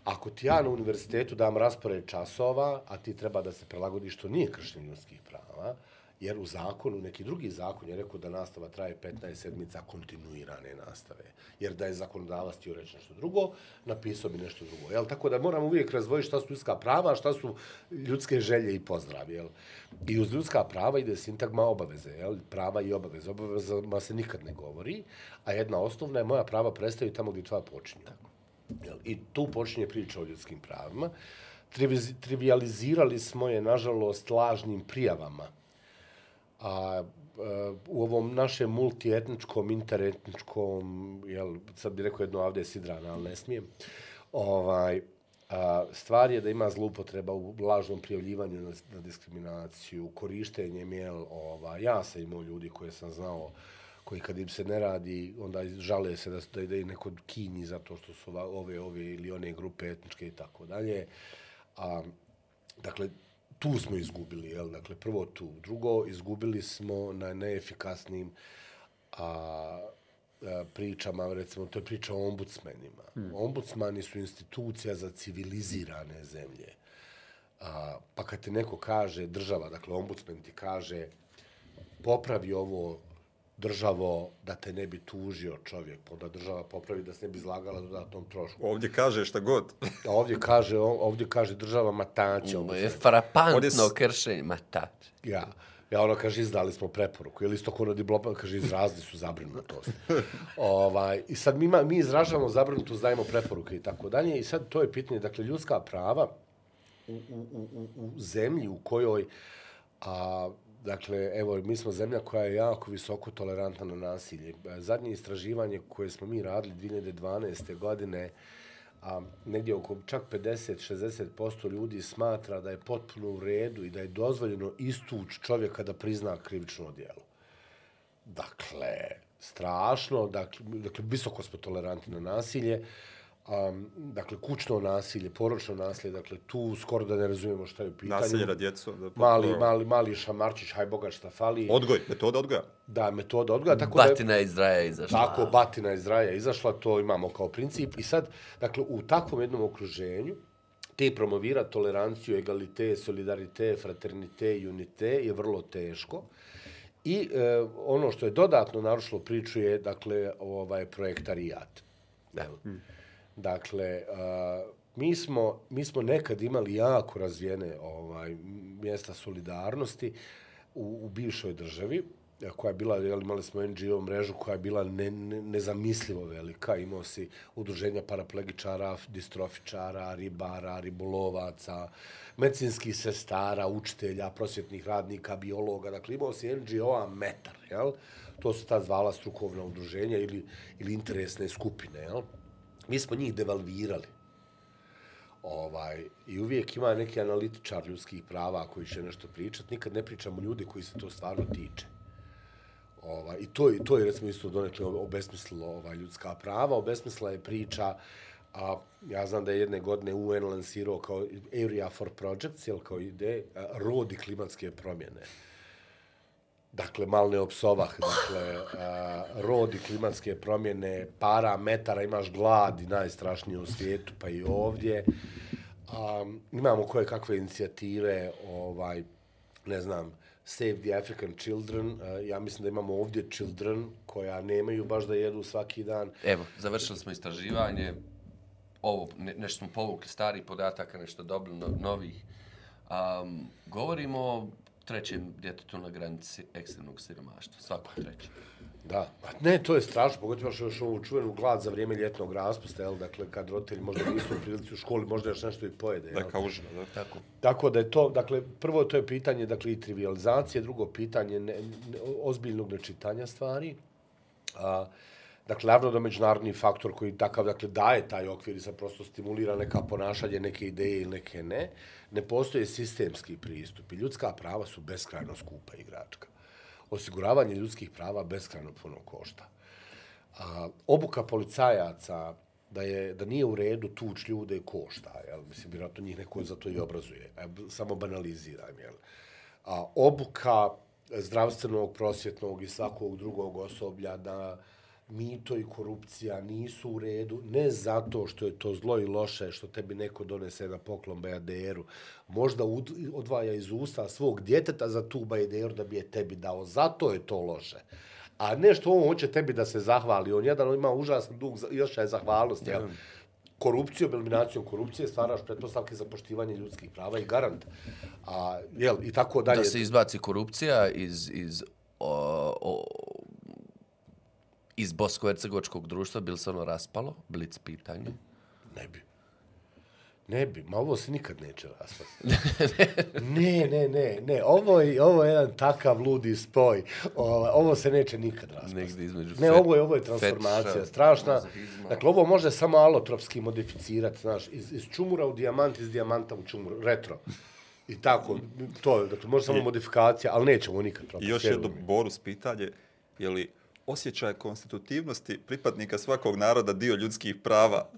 Ako ti ja na univerzitetu dam raspored časova, a ti treba da se prilagodiš, to nije kršenje ljudskih prava, jer u zakonu, neki drugi zakon je rekao da nastava traje 15 sedmica kontinuirane nastave. Jer da je zakonodavac htio reći nešto drugo, napisao bi nešto drugo. Jel? Tako da moramo uvijek razvojiti šta su ljudska prava, šta su ljudske želje i pozdrav. Jel? I uz ljudska prava ide sintagma obaveze. Jel? Prava i obaveze. Obavezama se nikad ne govori, a jedna osnovna je moja prava prestaju tamo gdje tvoja počinje. Jel? I tu počinje priča o ljudskim pravima. Trivializirali smo je, nažalost, lažnim prijavama a eh, u ovom našem multietničkom, interetničkom, jel, sad bih rekao jedno avde sidrana, ali ne smijem, ovaj, a, stvar je da ima zloupotreba u lažnom prijavljivanju na, na diskriminaciju, korištenjem, jel, ovaj, ja sam imao ljudi koje sam znao, koji kad im se ne radi, onda žale se da, da, ide neko kinji zato što su ove, ove ili one grupe etničke i tako dalje. A, dakle, tu smo izgubili, jel? Dakle, prvo tu. Drugo, izgubili smo na neefikasnim a, a, pričama, recimo, to je priča o ombudsmenima. Hmm. Ombudsmani su institucija za civilizirane zemlje. A, pa kad ti neko kaže, država, dakle, ombudsman ti kaže, popravi ovo državo da te ne bi tužio čovjek, pa onda država popravi da se ne bi izlagala dodatnom trošku. Ovdje kaže šta god. A ovdje kaže, ovdje kaže država mataće. Ovo je Ovdje frapantno s- kršenje. Ma tač. Ja. Ja ono kaže, izdali smo preporuku. Ili isto ono diploma, kaže, izrazili su zabrinutost. ovaj, I sad mi, ima, mi izražavamo zabrinutost, dajemo preporuke i tako dalje. I sad to je pitanje, dakle, ljudska prava u, u, u, u, u zemlji u kojoj, a, dakle, evo, mi smo zemlja koja je jako visoko tolerantna na nasilje. E, zadnje istraživanje koje smo mi radili 2012. godine, a negdje oko čak 50-60% ljudi smatra da je potpuno u redu i da je dozvoljeno istući čovjeka da prizna krivično djelo. Dakle, strašno, dakle, dakle visoko smo tolerantni na nasilje, um, dakle, kućno nasilje, poročno nasilje, dakle, tu skoro da ne razumijemo šta je u pitanju. Nasilje na djecu. Da, Mali, mali, mali šamarčić, haj boga šta fali. Odgoj, metoda odgoja. Da, metoda odgoja. Tako da, je- Batina iz raja izašla. Tako, batina iz raja izašla, to imamo kao princip. I sad, dakle, u takvom jednom okruženju, ti promovira toleranciju, egalite, solidarite, fraternite unite je vrlo teško. I e, ono što je dodatno narušilo priču je, dakle, ovaj projektarijat. Da. Dakle, a, mi smo, mi smo nekad imali jako razvijene ovaj, mjesta solidarnosti u, u bivšoj državi, koja je bila, jel, imali smo NGO mrežu koja je bila ne, ne, nezamislivo velika, imao si udruženja paraplegičara, distrofičara, ribara, ribolovaca, medicinskih sestara, učitelja, prosvjetnih radnika, biologa, dakle imao si NGO-a metar, jel? To su ta zvala strukovna udruženja ili, ili interesne skupine, jel? Mi smo njih devalvirali. Ovaj, I uvijek ima neki analitičar ljudskih prava koji će nešto pričati. Nikad ne pričamo ljude koji se to stvarno tiče. Ovaj, I to, to je recimo isto donekle obesmislilo ovaj, ljudska prava. Obesmisla je priča, a ja znam da je jedne godine UN lansirao kao Area for Projects, jel, kao ide, rodi klimatske promjene. Dakle, mal ne opsovah, dakle, a, rodi klimatske promjene, para, metara, imaš glad i najstrašnije u svijetu, pa i ovdje. A, imamo koje kakve inicijative, ovaj, ne znam, Save the African Children, a, ja mislim da imamo ovdje children koja nemaju baš da jedu svaki dan. Evo, završili smo istraživanje. Ovo, ne, nešto smo povukli starih podataka, nešto dobili no, novih. Um, govorimo o trećem djetetu na granici ekstremnog siromaštva. Svako treće. Da, pa ne, to je strašno, pogotovo još, još ovu čuvenu glad za vrijeme ljetnog raspusta, jel, dakle, kad roditelji možda nisu u prilici u školi, možda još nešto i pojede, jel? Neka užina, da. Tako. Tako da je to, dakle, prvo to je pitanje, dakle, i trivializacije, drugo pitanje ne, ne, ozbiljnog nečitanja stvari. A, dakle, naravno da međunarodni faktor koji takav, dakle, daje taj okvir i sad prosto stimulira neka ponašanje, neke ideje ili neke ne, ne postoje sistemski pristup. I ljudska prava su beskrajno skupa igračka. osiguravanje ljudskih prava beskrajno puno košta. A, obuka policajaca da je da nije u redu tuč ljude košta, jel? Mislim, vjerojatno njih neko za to i obrazuje. E, samo banaliziram, jel? A, obuka zdravstvenog, prosvjetnog i svakog drugog osoblja da mito i korupcija nisu u redu, ne zato što je to zlo i loše, što tebi neko donese na poklon bajaderu, možda odvaja iz usta svog djeteta za tu bajaderu da bi je tebi dao, zato je to loše. A ne što on hoće tebi da se zahvali, on jedan ima užasan dug, još je zahvalnost, jel? korupcijom, eliminacijom korupcije stvaraš pretpostavke za poštivanje ljudskih prava i garant. A, jel, i tako dalje. Da se izbaci korupcija iz, iz o, o, iz bosko-hercegovačkog društva, bil se ono raspalo? Blic pitanje. Ne bi. Ne bi, ma ovo se nikad neće raspasti. ne, ne, ne, ne, ovo je, ovo je jedan takav ludi spoj. Ovo, ovo se neće nikad raspasti. Negdje između Ne, ovo je, ovo je transformacija, fetša, strašna. Dakle, ovo može samo alotropski modificirati, znaš, iz, iz čumura u dijamant, iz dijamanta u čumur, retro. I tako, to je, dakle, može samo modifikacija, ali nećemo nikad propasti. I još jedno Borus pitanje, je li osjećaj konstitutivnosti pripadnika svakog naroda dio ljudskih prava.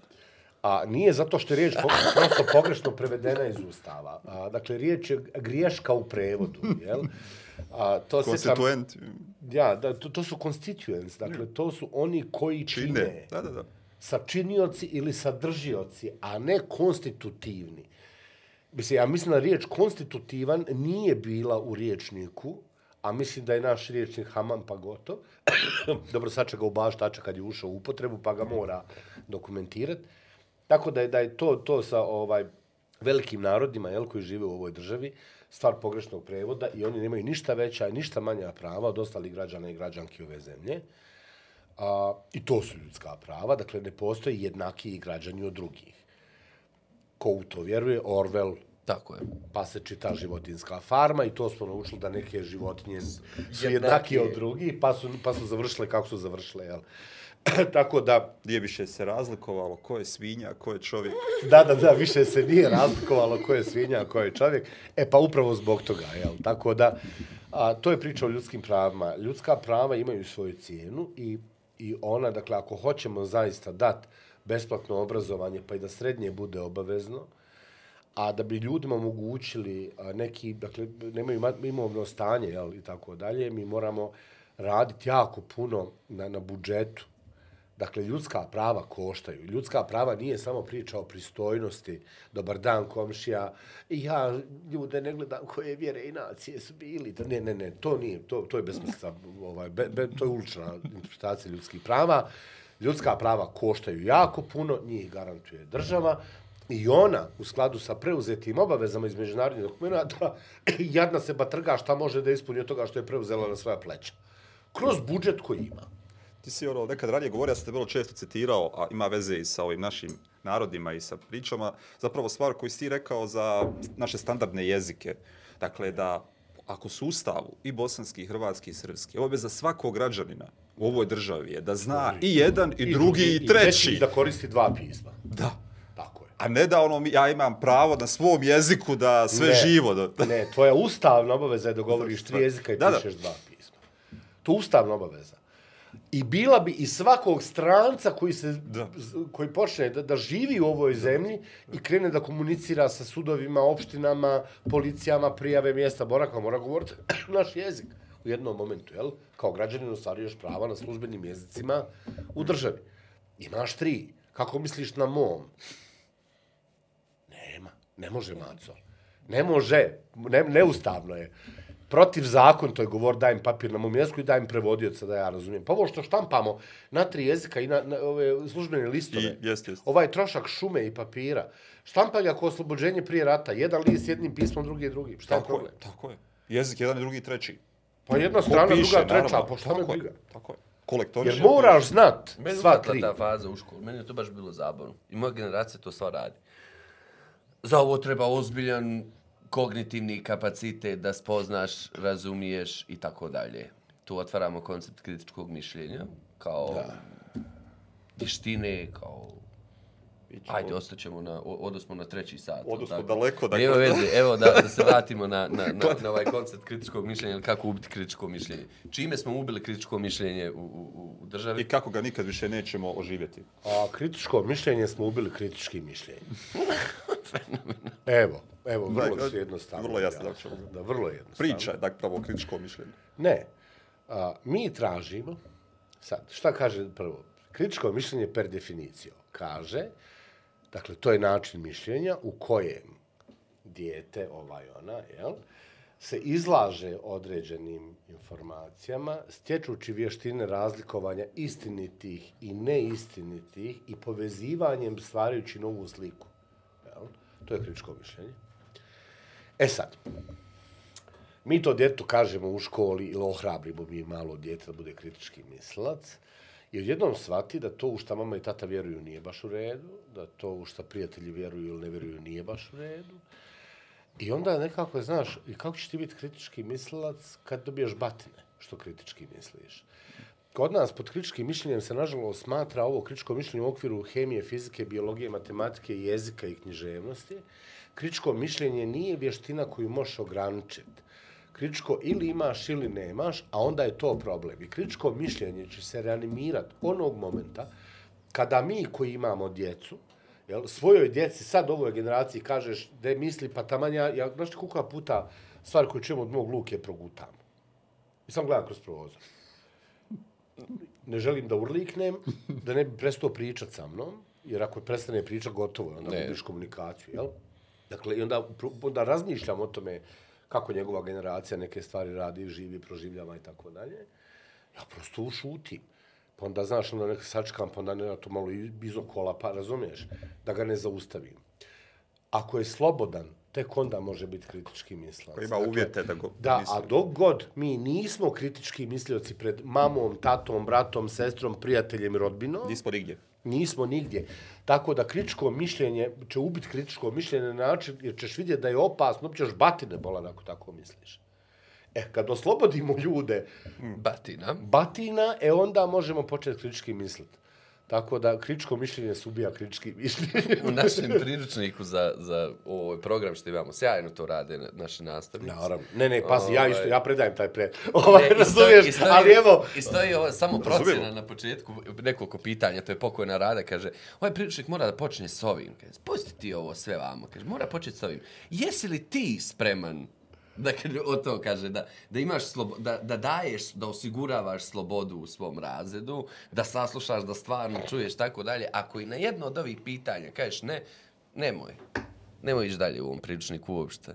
A nije zato što je riječ prosto pogrešno prevedena iz ustava. A, dakle, riječ je griješka u prevodu, jel? A, to Konstituent. Ja, da, to, to su constituents, dakle, to su oni koji čine. čine. Da, da, da. Sačinioci ili sadržioci, a ne konstitutivni. Mislim, ja mislim da riječ konstitutivan nije bila u riječniku, a mislim da je naš riječnik Haman pa gotov. Dobro, sačeka u baš tača kad je ušao u upotrebu, pa ga mora dokumentirati. Tako da je, da je to, to sa ovaj velikim narodima jel, koji žive u ovoj državi stvar pogrešnog prevoda i oni nemaju ništa veća i ništa manja prava od ostalih građana i građanki ove zemlje. A, I to su ljudska prava, dakle ne postoji jednaki građani od drugih. Ko u to vjeruje, Orwell, Tako je. Pa se čita životinska farma i to smo naučili da neke životinje su jednaki od drugih, pa su, pa su završile kako su završile. Jel? Tako da... Nije više se razlikovalo ko je svinja, ko je čovjek. Da, da, da, više se nije razlikovalo ko je svinja, ko je čovjek. E pa upravo zbog toga, jel? Tako da, a, to je priča o ljudskim pravima. Ljudska prava imaju svoju cijenu i, i ona, dakle, ako hoćemo zaista dati besplatno obrazovanje, pa i da srednje bude obavezno, a da bi ljudima omogućili neki, dakle, nemaju imovno stanje, jel, i tako dalje, mi moramo raditi jako puno na, na budžetu. Dakle, ljudska prava koštaju. Ljudska prava nije samo priča o pristojnosti, dobar dan komšija, i ja ljude ne gledam koje vjere i nacije su bili. Ne, ne, ne, to nije, to, to je besmisla, ovaj, be, be, to je ulična interpretacija ljudskih prava. Ljudska prava koštaju jako puno, njih garantuje država, I ona, u skladu sa preuzetim obavezama iz međunarodnih dokumenta, jadna se ba trga šta može da ispuni od toga što je preuzela na svoja pleća. Kroz budžet koji ima. Ti si ono, nekad ranije govorio, ja sam te vrlo često citirao, a ima veze i sa ovim našim narodima i sa pričama, zapravo stvar koju si ti rekao za naše standardne jezike. Dakle, da ako su ustavu i bosanski, i hrvatski, i srpski, obaveza svakog građanina u ovoj državi je da zna i jedan, i, i drugi, i, i treći. I da koristi dva pisma. Da a ne da ono, ja imam pravo na svom jeziku da sve ne, živo. Da... ne, tvoja ustavna obaveza je da govoriš tri jezika i da, pišeš da. dva pisma. To je ustavna obaveza. I bila bi i svakog stranca koji se da. koji počne da, da živi u ovoj zemlji i krene da komunicira sa sudovima, opštinama, policijama, prijave mjesta boravka, mora govoriti naš jezik u jednom momentu, jel? Kao građanin ostvaruješ prava na službenim jezicima u državi. Imaš tri. Kako misliš na mom? Ne može, Maco. Ne može. Ne, neustavno je. Protiv zakon, to je govor, dajem papir na mom jeziku i dajem prevodioca da ja razumijem. Pa ovo što štampamo na tri jezika i na, na ove službene listove, I, jest, jest. ovaj trošak šume i papira, štampanje ako oslobođenje prije rata, jedan list jednim pismom, drugi je drugi. Šta tako je problem? Je, tako je. Jezik jedan i drugi i treći. Pa jedna strana, piše, druga, treća, naravno, pa šta me briga? Tako je. Kolektori Jer moraš znat sva tri. Meni je ta faza u školu, meni je to baš bilo zabavno. I moja generacija to sva radi za ovo treba ozbiljan kognitivni kapacitet da spoznaš, razumiješ i tako dalje. Tu otvaramo koncept kritičkog mišljenja kao da. vištine, kao Ajde, ostaćemo na, odosmo na treći sat. Odosmo tako? daleko, dakle. Nema veze, evo da, da se vratimo na, na, na, na ovaj koncept kritičkog mišljenja, ili kako ubiti kritičko mišljenje. Čime smo ubili kritičko mišljenje u, u, u državi? I kako ga nikad više nećemo oživjeti. A kritičko mišljenje smo ubili kritičkim mišljenjem. evo, evo, vrlo Da, jednostavno. vrlo jasno, objasnio. dakle. Da, vrlo jednostavno. Priča dakle, pravo kritičko mišljenje. Ne. A, mi tražimo, sad, šta kaže prvo? Kritičko mišljenje per definiciju kaže, dakle, to je način mišljenja u kojem dijete, ovaj ona, jel, se izlaže određenim informacijama, stječući vještine razlikovanja istinitih i neistinitih i povezivanjem stvarajući novu sliku. Jel? To je kritičko mišljenje. E sad, mi to djetu kažemo u školi ili ohrabrimo mi malo djete da bude kritički mislilac i odjednom shvati da to u šta mama i tata vjeruju nije baš u redu, da to u šta prijatelji vjeruju ili ne vjeruju nije baš u redu. I onda nekako, znaš, i kako ćeš ti biti kritički mislilac kad dobiješ batine što kritički misliš? Kod nas pod kritičkim mišljenjem se nažalost smatra ovo kritičko mišljenje u okviru hemije, fizike, biologije, matematike, jezika i književnosti. Kritičko mišljenje nije vještina koju možeš ograničiti. Kritičko ili imaš ili nemaš, a onda je to problem. I kritičko mišljenje će se reanimirati onog momenta kada mi koji imamo djecu, jel, svojoj djeci, sad ovoj generaciji kažeš da misli, pa taman ja, ja znaš ti koliko puta stvar koju čujem od mog Luke progutam. I sam gledam kroz prozor ne želim da urliknem, da ne bi prestao pričat sa mnom, jer ako prestane pričat, gotovo, onda Ne. gubiš komunikaciju, jel? Dakle, i onda, onda razmišljam o tome kako njegova generacija neke stvari radi, živi, proživljava i tako dalje. Ja prosto ušutim. Pa onda, znaš, onda neka sačkam, pa onda ne, to malo iz okola, pa razumiješ, da ga ne zaustavim. Ako je slobodan, tek onda može biti kritički mislac. Ima uvjete da go Da, misli. a dok god mi nismo kritički mislioci pred mamom, tatom, bratom, sestrom, prijateljem i rodbinom, Nismo nigdje. Nismo nigdje. Tako da kritičko mišljenje će ubiti kritičko mišljenje na način jer ćeš vidjeti da je opasno, ćeš batine bolan ako tako misliš. E, kad oslobodimo ljude Batina. batina, e onda možemo početi kritički misliti. Tako da kritičko mišljenje se ubija kritički mišljenje. U našem priručniku za, za ovaj program što imamo, sjajno to rade na- naši nastavnici. Naravno. Ne, ne, pazi, ja Ovaj. isto, ja predajem taj pred. Ovaj, Ne, razumiješ, ali evo, I stoji ovo, samo procjena na početku, nekoliko pitanja, to je pokojna rada, kaže, ovaj priručnik mora da počne s ovim, kaže, pusti ti ovo sve vamo, kaže, mora početi s ovim. Jesi li ti spreman Dakle, o to kaže, da, da imaš slobo, da, da daješ, da osiguravaš slobodu u svom razredu, da saslušaš, da stvarno čuješ, tako dalje. Ako i na jedno od ovih pitanja kažeš ne, nemoj. Nemoj ići dalje u ovom priručniku uopšte.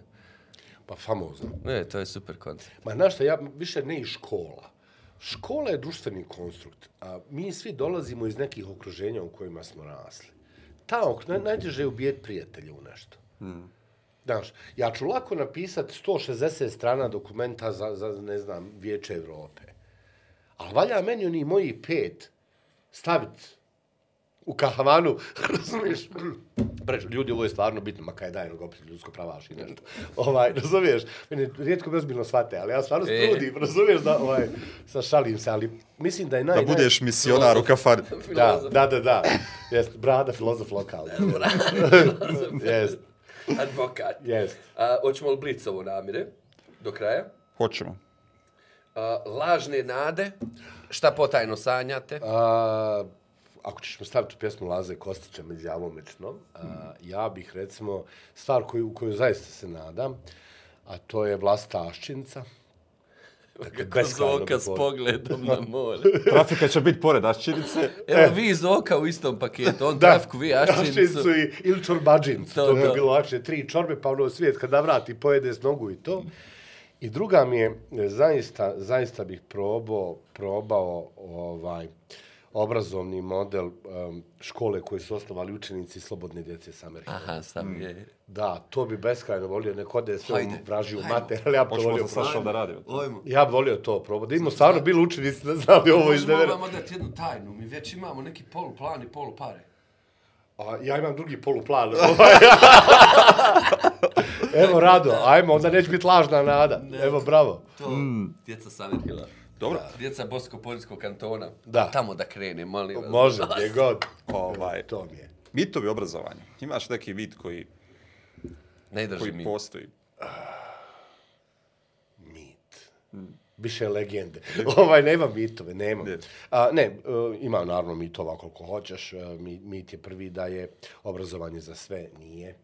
pa famozno. Ne, to je super koncept. Ma znaš šta, ja više ne i škola. Škola je društveni konstrukt, a mi svi dolazimo iz nekih okruženja u kojima smo rasli. Ta ok, naj, najteže je ubijeti prijatelje u nešto. Hmm. Znaš, ja ću lako napisati 160 strana dokumenta za, za ne znam, Vijeće Evrope. Ali valja meni oni moji pet staviti u kahavanu, razumiješ? Preč, ljudi, ovo je stvarno bitno, ma kaj daj, nego opet ljudsko pravaš i nešto. Ovaj, razumiješ? Mene rijetko me ozbiljno shvate, ali ja stvarno E. trudim, razumiješ da, ovaj, sa šalim se, ali mislim da je naj... Da budeš misionar u kafani. Da, da, da, da. Jest, brada, filozof lokalni. Jest, Advokat. jest. A, hoćemo li blic ovo namire do kraja? Hoćemo. A, lažne nade, šta potajno sanjate? A, ako ćeš mi staviti u pjesmu Laze Kostića među jamomičnom, a, ja bih recimo stvar koju, u koju zaista se nadam, a to je Vlasta Aščinca. Dakle, Zoka beskrajno s pogledom na more. Trafika će biti pored Aščinice. Evo vi Zoka u istom paketu, on Da, trafiku, vi Aščinicu. Aščincu i, ili čorbađincu. To, To, to bi to. bilo lakše. Tri čorbe, pa ono svijet kada vrati, pojede s nogu i to. I druga mi je, e, zaista, zaista bih probao, probao ovaj, obrazovni model um, škole koje su osnovali učenici slobodne djece s Amerike. Aha, sam je. Da, to bi beskrajno volio, nek ode sve Hajde, u vražiju mater, ali ja bi to volio. sa Sašom da radimo. Ojmo. Ja bi volio to probati. Imamo stvarno bili učenici da znali ovo iz Možemo vam odati jednu tajnu, mi već imamo neki poluplan i polupare. A, ja imam drugi poluplan. Evo, Rado, ajmo, onda neće biti lažna nada. Evo, bravo. To, djeca Sanerhila. Dobro. Djeca Bosko-Poljskog kantona. Da. Tamo da krene, molim vas. Može, gdje god. Ovaj, To mi je. Mitovi obrazovanja. Imaš neki vid koji, Ne drži koji mi. postoji. Mit. Više legende. ovaj, nema mitove, nema. Ne. A, ne, e, ima naravno mitova koliko hoćeš. E, mi- Mit je prvi da je obrazovanje za sve, nije.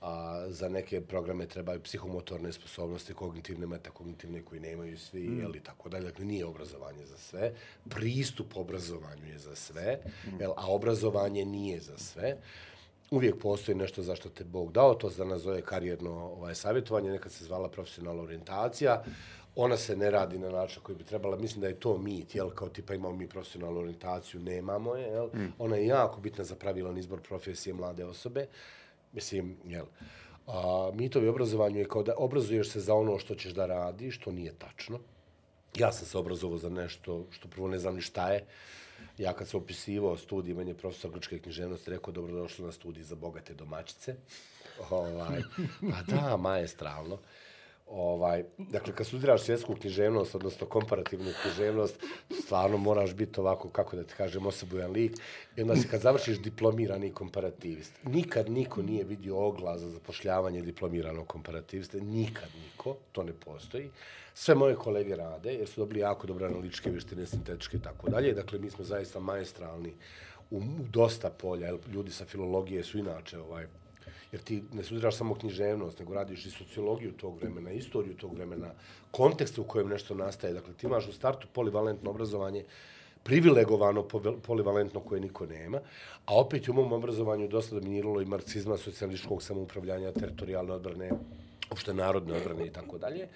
A za neke programe trebaju psihomotorne sposobnosti, kognitivne, metakognitivne koji nemaju svi, mm. jel, i tako dalje. Dakle, nije obrazovanje za sve. Pristup obrazovanju je za sve, jel, a obrazovanje nije za sve. Uvijek postoji nešto zašto te Bog dao, to se danas zove karijerno ovaj, savjetovanje, nekad se zvala profesionalna orijentacija. Ona se ne radi na način koji bi trebala. Mislim da je to mit, jel, kao tipa imamo mi profesionalnu orijentaciju, nemamo je, jel. Mm. Ona je jako bitna za pravilan izbor profesije mlade osobe. Mislim, jel, a, mitovi obrazovanju je kao da obrazuješ se za ono što ćeš da radiš, što nije tačno. Ja sam se obrazovao za nešto što prvo ne znam ni šta je. Ja kad sam opisivao studij, meni je profesor grčke književnosti rekao dobrodošlo na studij za bogate domaćice. Ovaj, pa da, maestralno. Ovaj, dakle, kad studiraš svjetsku književnost, odnosno komparativnu književnost, stvarno moraš biti ovako, kako da ti kažem, osobujan lik. I onda si kad završiš diplomirani komparativist. Nikad niko nije vidio oglas za zapošljavanje diplomiranog komparativiste. Nikad niko. To ne postoji. Sve moje kolege rade, jer su dobili jako dobre analitičke vještine, sintetičke i tako dalje. Dakle, mi smo zaista majestralni u, u dosta polja. Ljudi sa filologije su inače ovaj, jer ti ne studiraš samo književnost, nego radiš i sociologiju tog vremena, istoriju tog vremena, kontekst u kojem nešto nastaje. Dakle, ti imaš u startu polivalentno obrazovanje, privilegovano polivalentno koje niko nema, a opet u mom obrazovanju dosta dominiralo i marksizma, socijalističkog samoupravljanja, teritorijalne odbrane, opšte narodne odbrane i tako dalje.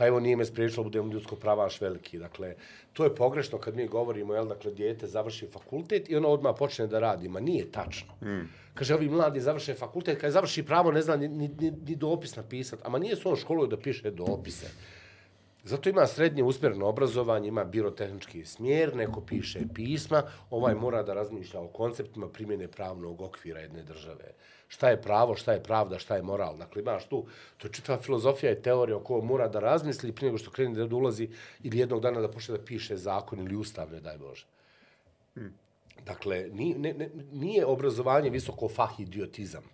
Pa evo nije me spriječilo budem ljudsko pravaš veliki. Dakle, to je pogrešno kad mi govorimo, jel, dakle, dijete završi fakultet i ono odmah počne da radi. Ma nije tačno. Mm. Kaže, ovi mladi završe fakultet, kad završi pravo ne zna ni, ni, ni, ni dopis napisati. Ama nije se on školuje da piše dopise. Zato ima srednje usmjereno obrazovanje, ima birotehnički smjer, neko piše pisma, ovaj mora da razmišlja o konceptima primjene pravnog okvira jedne države. Šta je pravo, šta je pravda, šta je moral. Dakle, imaš tu, to je čitava filozofija i teorija o kojoj mora da razmisli prije nego što krene da ulazi ili jednog dana da počne da piše zakon ili ustav, ne daj Bože. Dakle, nije, ne, ne, nije obrazovanje visoko fah idiotizam.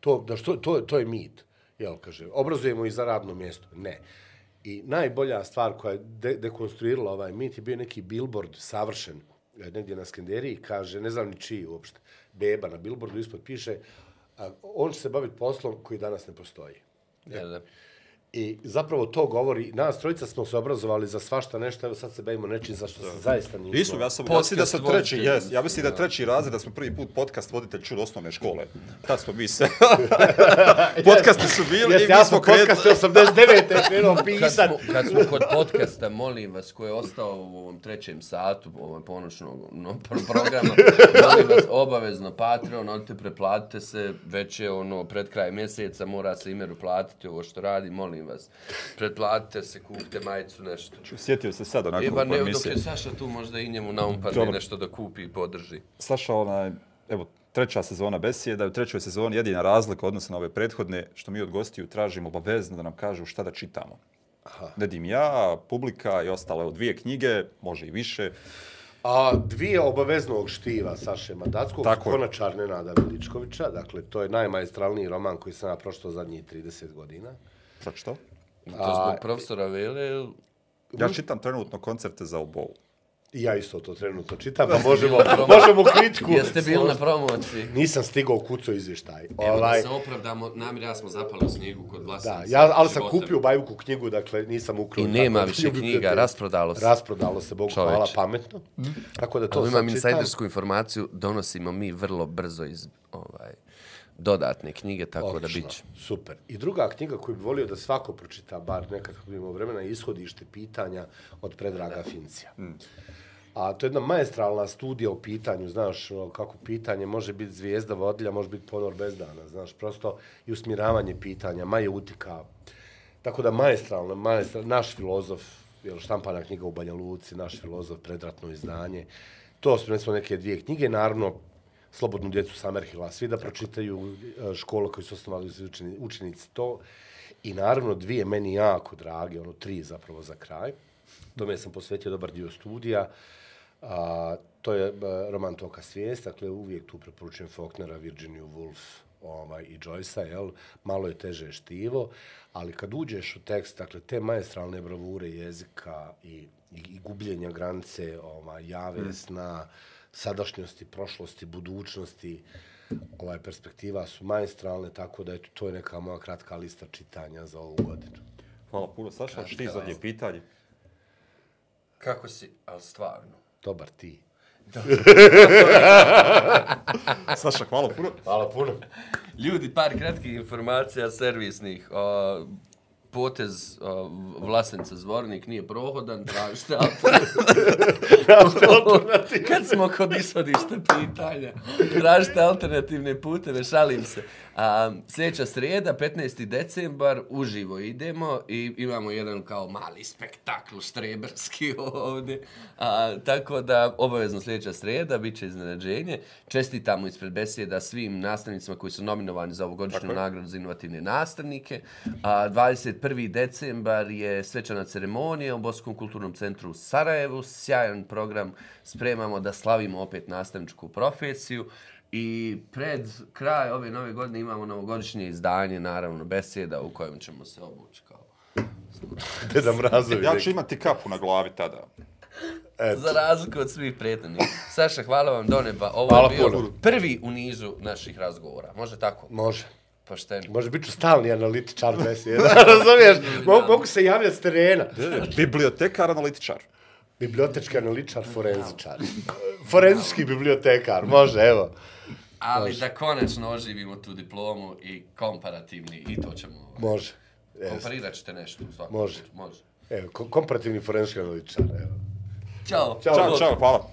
To, da što, to, to je mit. Jel, kaže, obrazujemo i za radno mjesto. Ne. I najbolja stvar koja je de dekonstruirala ovaj mit je bio neki billboard savršen e, negdje na Skenderiji, kaže, ne znam ni čiji uopšte, beba na billboardu ispod piše, a, on će se baviti poslom koji danas ne postoji. Ja, da. I zapravo to govori, nas trojica smo se obrazovali za svašta nešto, evo sad se bavimo nečim za što se zaista nismo. Nisu, ja sam, ja Podcast da sam treći, jes, ja mislim da je treći razred, da smo prvi put podcast voditelj čuli osnovne škole. Tad smo mi se... Podcasti su bili Jeste, i mi ja smo sam podcast kretali. 89. krenuo Kad pisat. smo, kad smo kod podcasta, molim vas, ko je ostao u ovom trećem satu, u ovom ponoćnog no, pro- programa, molim vas, obavezno Patreon, odite preplatite se, već je ono, pred kraj mjeseca, mora se imeru platiti ovo što radi, molim vas. Pretplatite se, kupite majicu, nešto. Sjetio se sad onako E, ba po ne, dok je Saša tu, možda i njemu naumpadne Dobro. nešto da kupi i podrži. Saša, onaj, evo, treća sezona besijeda, u trećoj sezoni jedina razlika odnosno na ove prethodne, što mi od gostiju tražimo obavezno da nam kažu šta da čitamo. Aha. Nedim ja, publika i ostale, evo, dvije knjige, može i više. A dvije obaveznog štiva Saše Madackog, Tako je. Konačar Nenada Veličkovića, dakle, to je najmajestralniji roman koji sam ja pročitao zadnjih 30 godina. Pročitao? To zbog profesora Vele, ili- Ja čitam trenutno koncerte za obovu. I ja isto to trenutno čitam, pa možemo, možemo kritiku. Jeste bili na promociji? Nisam stigao kuco izvještaj. Evo Ovaj, da se opravdamo, namir ja smo zapali u snijegu kod da, glasanja. ja, ali sam kupio Bajuku knjigu, dakle nisam ukrao. I nema tako, više knjiga, biblioteci. rasprodalo se. Rasprodalo se, Bogu Čoveče. hvala, pametno. Tako da to sad imam insajdersku informaciju, donosimo mi vrlo brzo iz ovaj dodatne knjige, tako da Odlično, bit će. Super. I druga knjiga koju bi volio da svako pročita, bar nekad kako imamo vremena, je ishodište pitanja od Predraga Fincija. A to je jedna maestralna studija o pitanju, znaš, kako pitanje može biti zvijezda vodilja, može biti ponor bez dana, znaš, prosto i usmjeravanje pitanja, maje utika. Tako da maestralno, maestralno, naš filozof, jel, štampana knjiga u Banja Luci, naš filozof, predratno izdanje. To su, recimo, neke dvije knjige, naravno, Slobodnu djecu Samerhila, svi da pročitaju e, školu koju su osnovali učenici to. I naravno dvije meni jako drage, ono tri zapravo za kraj. Tome sam posvetio dobar dio studija. A, to je a, roman Toka svijest, dakle uvijek tu preporučujem Faulknera, Virginiju Woolf ovaj, i Joyce-a, jel? malo je teže štivo, ali kad uđeš u tekst, dakle, te maestralne bravure jezika i, i, i gubljenja granice ovaj, jave, mm. sna, sadašnjosti, prošlosti, budućnosti, ovaj perspektiva su maestralne, tako da eto, to je neka moja kratka lista čitanja za ovu godinu. Hvala puno, Saša. Šti zadnje pitanje. Kako si, ali stvarno? Dobar ti. Saša, hvala puno. Hvala puno. Ljudi, par kratkih informacija servisnih. O, potez o, Vlasenica Zvornik nije prohodan, tražite alternativne. Kad smo kod ishodišta pitanja, tražite alternativne puteve, šalim se. A, sljedeća srijeda, 15. decembar, uživo idemo i imamo jedan kao mali spektakl štreberski ovdje. A, tako da, obavezno sljedeća srijeda, bit će iznenađenje. Čestitamo ispred beseda svim nastavnicima koji su nominovani za ovogodišnju nagradu za inovativne nastavnike. A, 21. decembar je svečana ceremonija u Boskom kulturnom centru u Sarajevu. Sjajan program spremamo da slavimo opet nastavničku profesiju. I pred kraj ove nove godine imamo novogodišnje izdanje, naravno, beseda u kojem ćemo se obući kao... Deda Mrazovi. Ja ću imati kapu na glavi tada. Eto. Za razliku od svih prethodnih. Saša, hvala vam do neba. Ovo Hvala je bio puno. prvi u nizu naših razgovora. Može tako? Može. Pošteno. Može biti stalni analitičar beseda. Razumiješ? Mogu, mogu se javljati s terena. Bibliotekar, analitičar. Bibliotečki analičar, forenzičar. Forenzički bibliotekar, može, evo. Ali može. da konačno oživimo tu diplomu i komparativni, i to ćemo... Ovaj, može. E, Komparirat ćete nešto. Svakom. Može. može. Evo, komparativni forenzički analičar, evo. Ćao. Ćao, čao, čao, hvala.